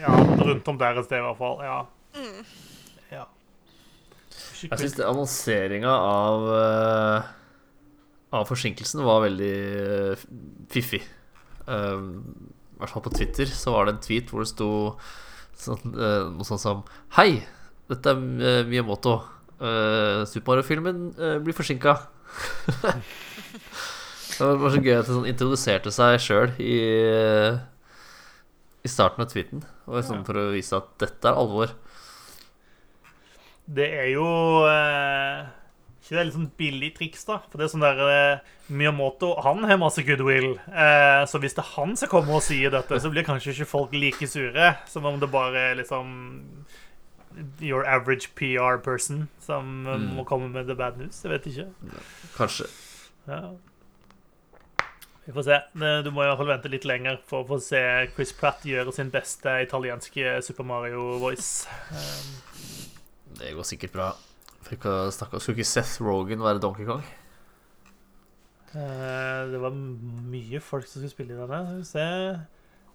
ja, rundt om der et sted, i hvert fall. Ja. ja. Ikke Jeg syns annonseringa av eh, Av forsinkelsen var veldig eh, fiffig. Um, I hvert fall på Twitter så var det en tweet hvor det sto sånn, uh, noe sånt som Hei, dette er mye Miyamoto. Uh, Super Mario-filmen uh, blir forsinka. det var så gøy at det sånn, introduserte seg sjøl i, eh, i starten av tweeten. Og sånn For å vise at dette er alvor. Det er jo eh, ikke det litt sånn billig triks, da? For det er sånn der eh, Miyamoto han har masse goodwill. Eh, så hvis det er han som kommer og sier dette, så blir kanskje ikke folk like sure som om det bare er liksom your average PR person som Mm. må komme med the bad news. Jeg vet ikke. Kanskje. Ja. Vi får se. Du må i hvert fall vente litt lenger for å få se Chris Pratt gjøre sin beste italienske Super Mario-voice. Um, Det går sikkert bra. Å snakke Skulle ikke Seth Rogan være Donkey Kong? eh, det var mye folk som skulle spille i denne. Skal vi se.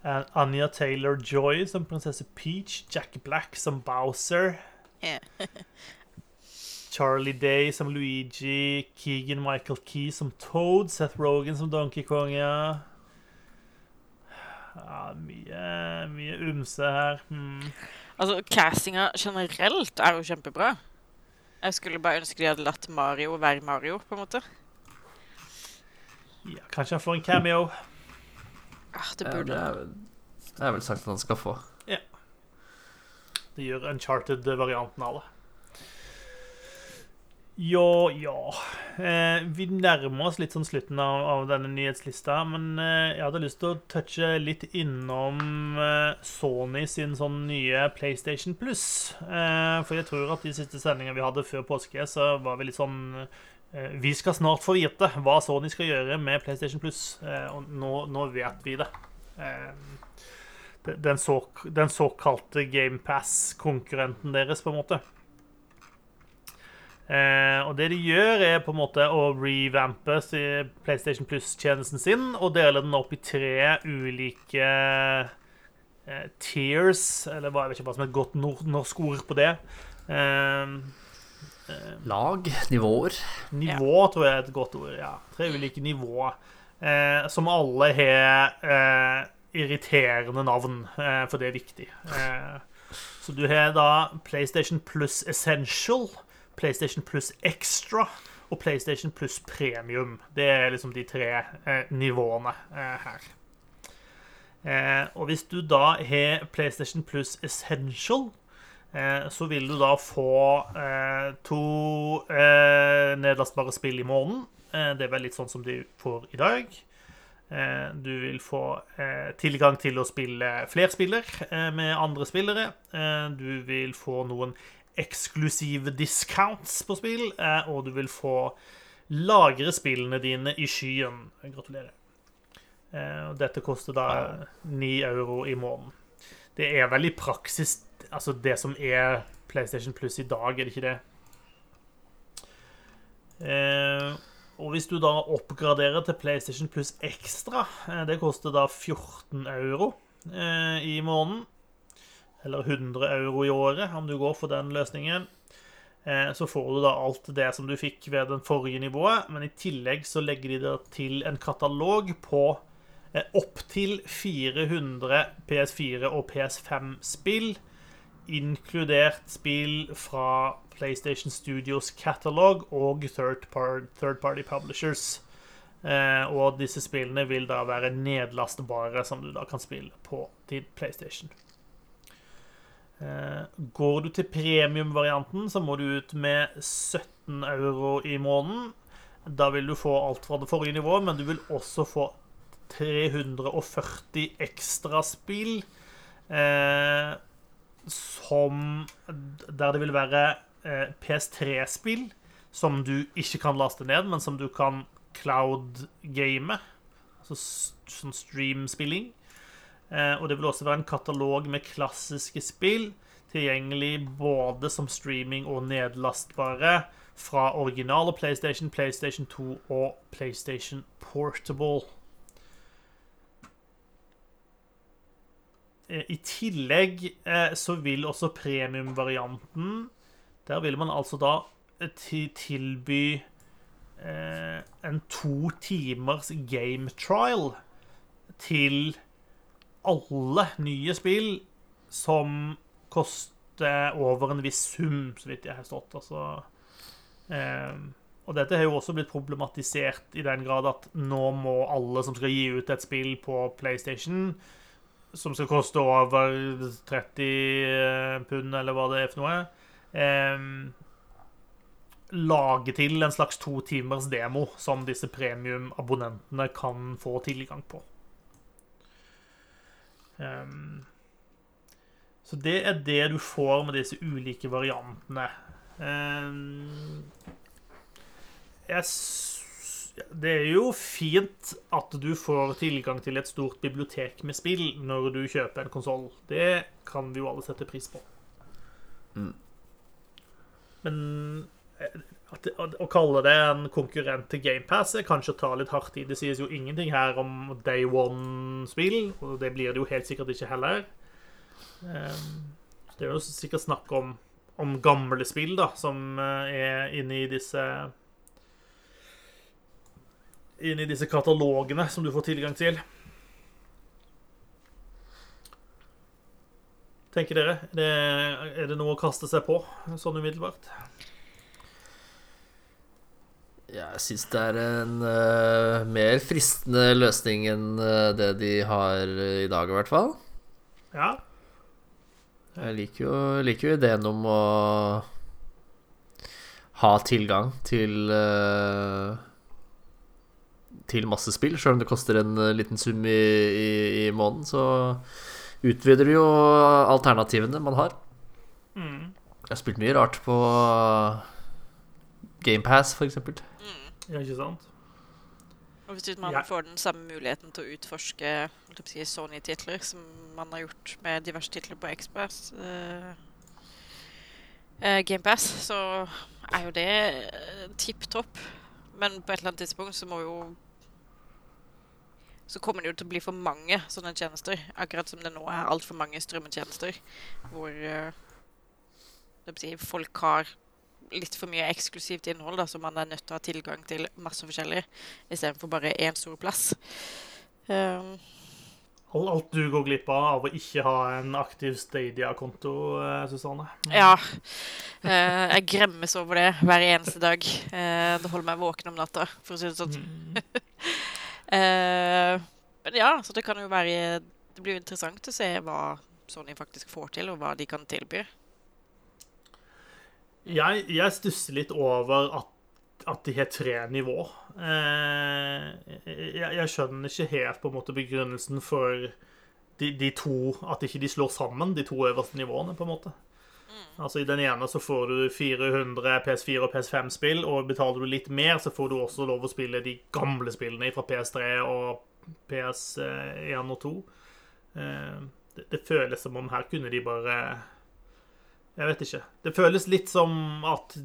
Eh, Anja Taylor-Joy som prinsesse Peach. Jack Black som Bowser. Yeah. Charlie Day som Luigi. Keegan Michael Key som Toad. Seth Rogan som Donkey Kong, ja. ja mye, mye umse her. Hmm. Altså, castinga generelt er jo kjempebra. Jeg skulle bare ønske de hadde latt Mario være Mario, på en måte. Ja, kanskje han får en cameo. Ah, det Ja, det burde er det er vel sagt at han skal få. Ja. Det gjør Uncharted-varianten av det. Ja, ja. Eh, vi nærmer oss litt sånn slutten av, av denne nyhetslista, men eh, jeg hadde lyst til å touche litt innom eh, Sony sin sånn nye PlayStation Plus. Eh, for jeg tror at de siste sendingene vi hadde før påske, så var vi litt sånn eh, Vi skal snart få vite hva Sony skal gjøre med PlayStation Plus, eh, og nå, nå vet vi det. Den, så, den såkalte GamePass-konkurrenten deres, på en måte. Eh, og det de gjør, er på en måte å revampe PlayStation Plus-tjenesten sin og dele den opp i tre ulike eh, tiers, eller hva, jeg vet ikke hva som er et godt norsk ord på det. Eh, Lag, nivåer. Nivå tror jeg er et godt ord. ja. Tre ulike nivåer. Eh, som alle har eh, irriterende navn, eh, for det er viktig. Eh, så du har da PlayStation Plus Essential, PlayStation Plus Extra og PlayStation Plus Premium. Det er liksom de tre eh, nivåene eh, her. Eh, og hvis du da har PlayStation Plus Essential, eh, så vil du da få eh, to eh, nedlastbare spill i måneden. Det er vel litt sånn som de får i dag. Du vil få tilgang til å spille flerspiller med andre spillere. Du vil få noen eksklusive discounts på spill, eh, og du vil få lagre spillene dine i skyen. Gratulerer. Eh, dette koster da 9 euro i måneden. Det er vel i praksis altså det som er PlayStation Plus i dag, er det ikke det? Eh, og hvis du da oppgraderer til PlayStation Plus Extra, eh, det koster da 14 euro i måneden. Eller 100 euro i året, om du går for den løsningen. Eh, så får du da alt det som du fikk ved den forrige nivået, men i tillegg så legger de det til en katalog på opptil 400 PS4 og PS5-spill, inkludert spill fra PlayStation Studios catalog og third party publishers. Eh, og disse spillene vil da være nedlastbare, som du da kan spille på din PlayStation. Eh, går du til premiumvarianten, så må du ut med 17 euro i måneden. Da vil du få alt fra det forrige nivået, men du vil også få 340 ekstra spill. Eh, som Der det vil være eh, PS3-spill som du ikke kan laste ned, men som du kan cloud-game. Altså sånn stream-spilling. Eh, og det vil også være en katalog med klassiske spill, tilgjengelig både som streaming og nedlastbare fra originale PlayStation, PlayStation 2 og PlayStation Portable. Eh, I tillegg eh, så vil også premiumvarianten Der vil man altså da tilby en to timers game trial til alle nye spill som koster over en viss sum, så vidt jeg har stått. Altså, eh, og dette har jo også blitt problematisert i den grad at nå må alle som skal gi ut et spill på PlayStation, som skal koste over 30 pund, eller hva det er for noe, eh, lage til en slags to timers demo som disse premiumabonnentene kan få tilgang på. Um, Så det er det du får med disse ulike variantene. Um, jeg Det er jo fint at du får tilgang til et stort bibliotek med spill når du kjøper en konsoll. Det kan vi jo alle sette pris på. Mm. Men eh, at, å kalle det en konkurrent til GamePass er kanskje å ta litt hardt i. Det sies jo ingenting her om Day One-spill, og det blir det jo helt sikkert ikke heller. Ehm, Det er jo sikkert snakk om, om gamle spill da, som eh, er inne i disse Inne disse katalogene som du får tilgang til. Tenker dere? Er det, er det noe å kaste seg på sånn umiddelbart? Jeg syns det er en uh, mer fristende løsning enn uh, det de har i dag, i hvert fall. Ja. Jeg liker jo, liker jo ideen om å ha tilgang til eh, Til masse spill. Sjøl om det koster en liten sum i, i, i måneden, så utvider du jo alternativene man har. Mm. Jeg har spilt mye rart på GamePass, for eksempel. Ja, ikke sant? Og hvis man Ja. får den samme muligheten til å utforske si, Sony-titler som man har gjort med diverse titler på Express uh, GamePass, så er jo det uh, tipp topp. Men på et eller annet tidspunkt så må jo Så kommer det jo til å bli for mange sånne tjenester. Akkurat som det nå er altfor mange strømmetjenester hvor uh, det vil si, folk har litt for mye eksklusivt innhold, da, så man er nødt til å ha tilgang til masse forskjellig istedenfor bare én stor plass. Um, Alt, du går glipp av av å ikke ha en aktiv Stadia-konto, eh, Susanne. ja. Eh, jeg gremmes over det hver eneste dag. Eh, det holder meg våken om natta, for å si det sånn. Mm. Men ja, så det kan jo være Det blir jo interessant å se hva Sony faktisk får til, og hva de kan tilby. Jeg, jeg stusser litt over at, at de har tre nivå. Eh, jeg, jeg skjønner ikke helt på en måte begrunnelsen for de, de to At ikke de slår sammen de to øverste nivåene, på en måte. Altså I den ene så får du 400 PS4 og PS5-spill, og betaler du litt mer, så får du også lov å spille de gamle spillene fra PS3 og PS1 og 2. Eh, det, det føles som om her kunne de bare Jeg vet ikke. Det føles litt som at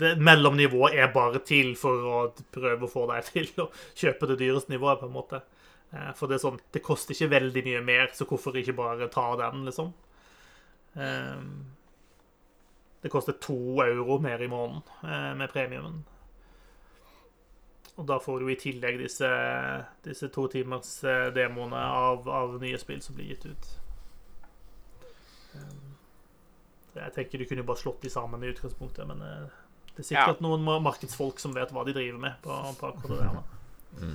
det mellomnivået er bare til for å prøve å få deg til å kjøpe det dyreste nivået, på en måte. Eh, For det er sånn Det koster ikke veldig mye mer, så hvorfor ikke bare ta den, liksom? Eh, Det koster to euro mer i måneden eh, med premiumen. Og da får du i tillegg disse, disse to timers eh, demoene av, av nye spill som blir gitt ut. Jeg tenker du kunne bare slått de sammen i utgangspunktet, men eh, det er sikkert noen markedsfolk som vet hva de driver med på, på akkurat det der. da.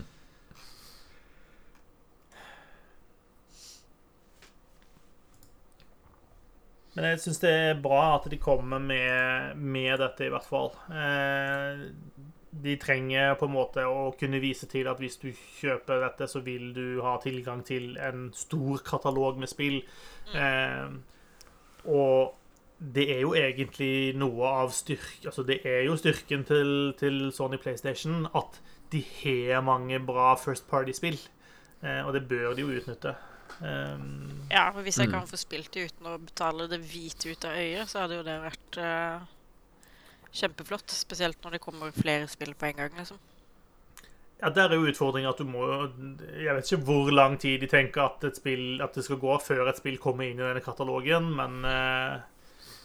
Men jeg syns det er bra at de kommer med, med dette, i hvert fall. Eh, de trenger på en måte å kunne vise til at hvis du kjøper dette, så vil du ha tilgang til en stor katalog med spill. Eh, og det er jo egentlig noe av styrk Altså, det er jo styrken til, til Sony PlayStation at de har mange bra First Party-spill. Eh, og det bør de jo utnytte. Um, Ja, for hvis jeg kan få spilt det uten å betale det hvite ut av øyet, så hadde jo det vært eh, kjempeflott. Spesielt når det kommer flere spill på en gang, liksom. Ja, Der er jo utfordringen at du må Jeg vet ikke hvor lang tid de tenker at, et spill, at det skal gå før et spill kommer inn i denne katalogen, men eh,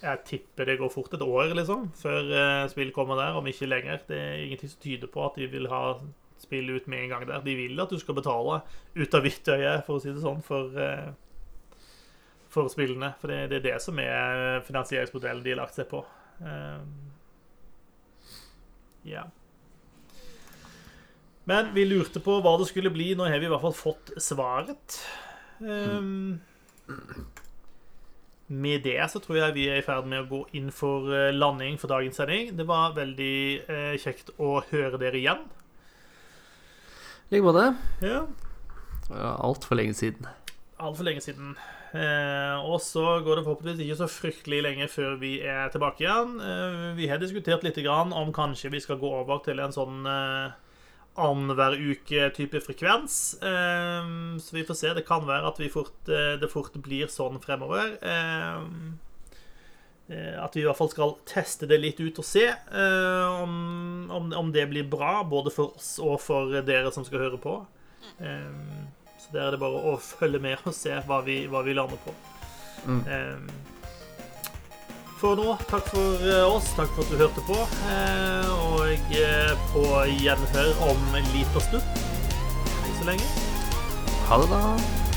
jeg tipper det går fort et år, liksom, før eh, spill kommer der, om ikke lenger. Det er ingenting som tyder på at de vil ha spill ut med en gang der. De vil at du skal betale ut av hvitt øye, for å si det sånn, for, eh, for spillene. For det, det er det som er finansieringsmodellen de har lagt seg på. Eh, Ja. Men vi lurte på hva det skulle bli. Nå har vi i hvert fall fått svaret. Um, med det så tror jeg vi er i ferd med å gå inn for eh, landing for dagens sending. Det var veldig eh, kjekt å høre dere igjen. I like måte. Ja. Ja, Altfor lenge siden. altfor lenge siden. Eh, og så går det forhåpentligvis ikke så fryktelig lenge før vi er tilbake igjen. Eh, vi har diskutert litt grann om kanskje vi skal gå over til en sånn eh, annenhver uke-type frekvens. Eh, så vi får se. Det kan være at vi fort, eh, det fort blir sånn fremover. Eh, eh, at vi i hvert fall skal teste det litt ut og se eh, om, om, om det blir bra, både for oss og for dere som skal høre på. Eh, så der er det bare å følge med og se hva vi, hva vi lander på. Mm. For nå, takk for eh, oss. Takk for at du hørte på. Eh, og eh, på gjenhør om en liten stund. Ikke så lenge. Ha det, da.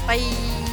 Bye!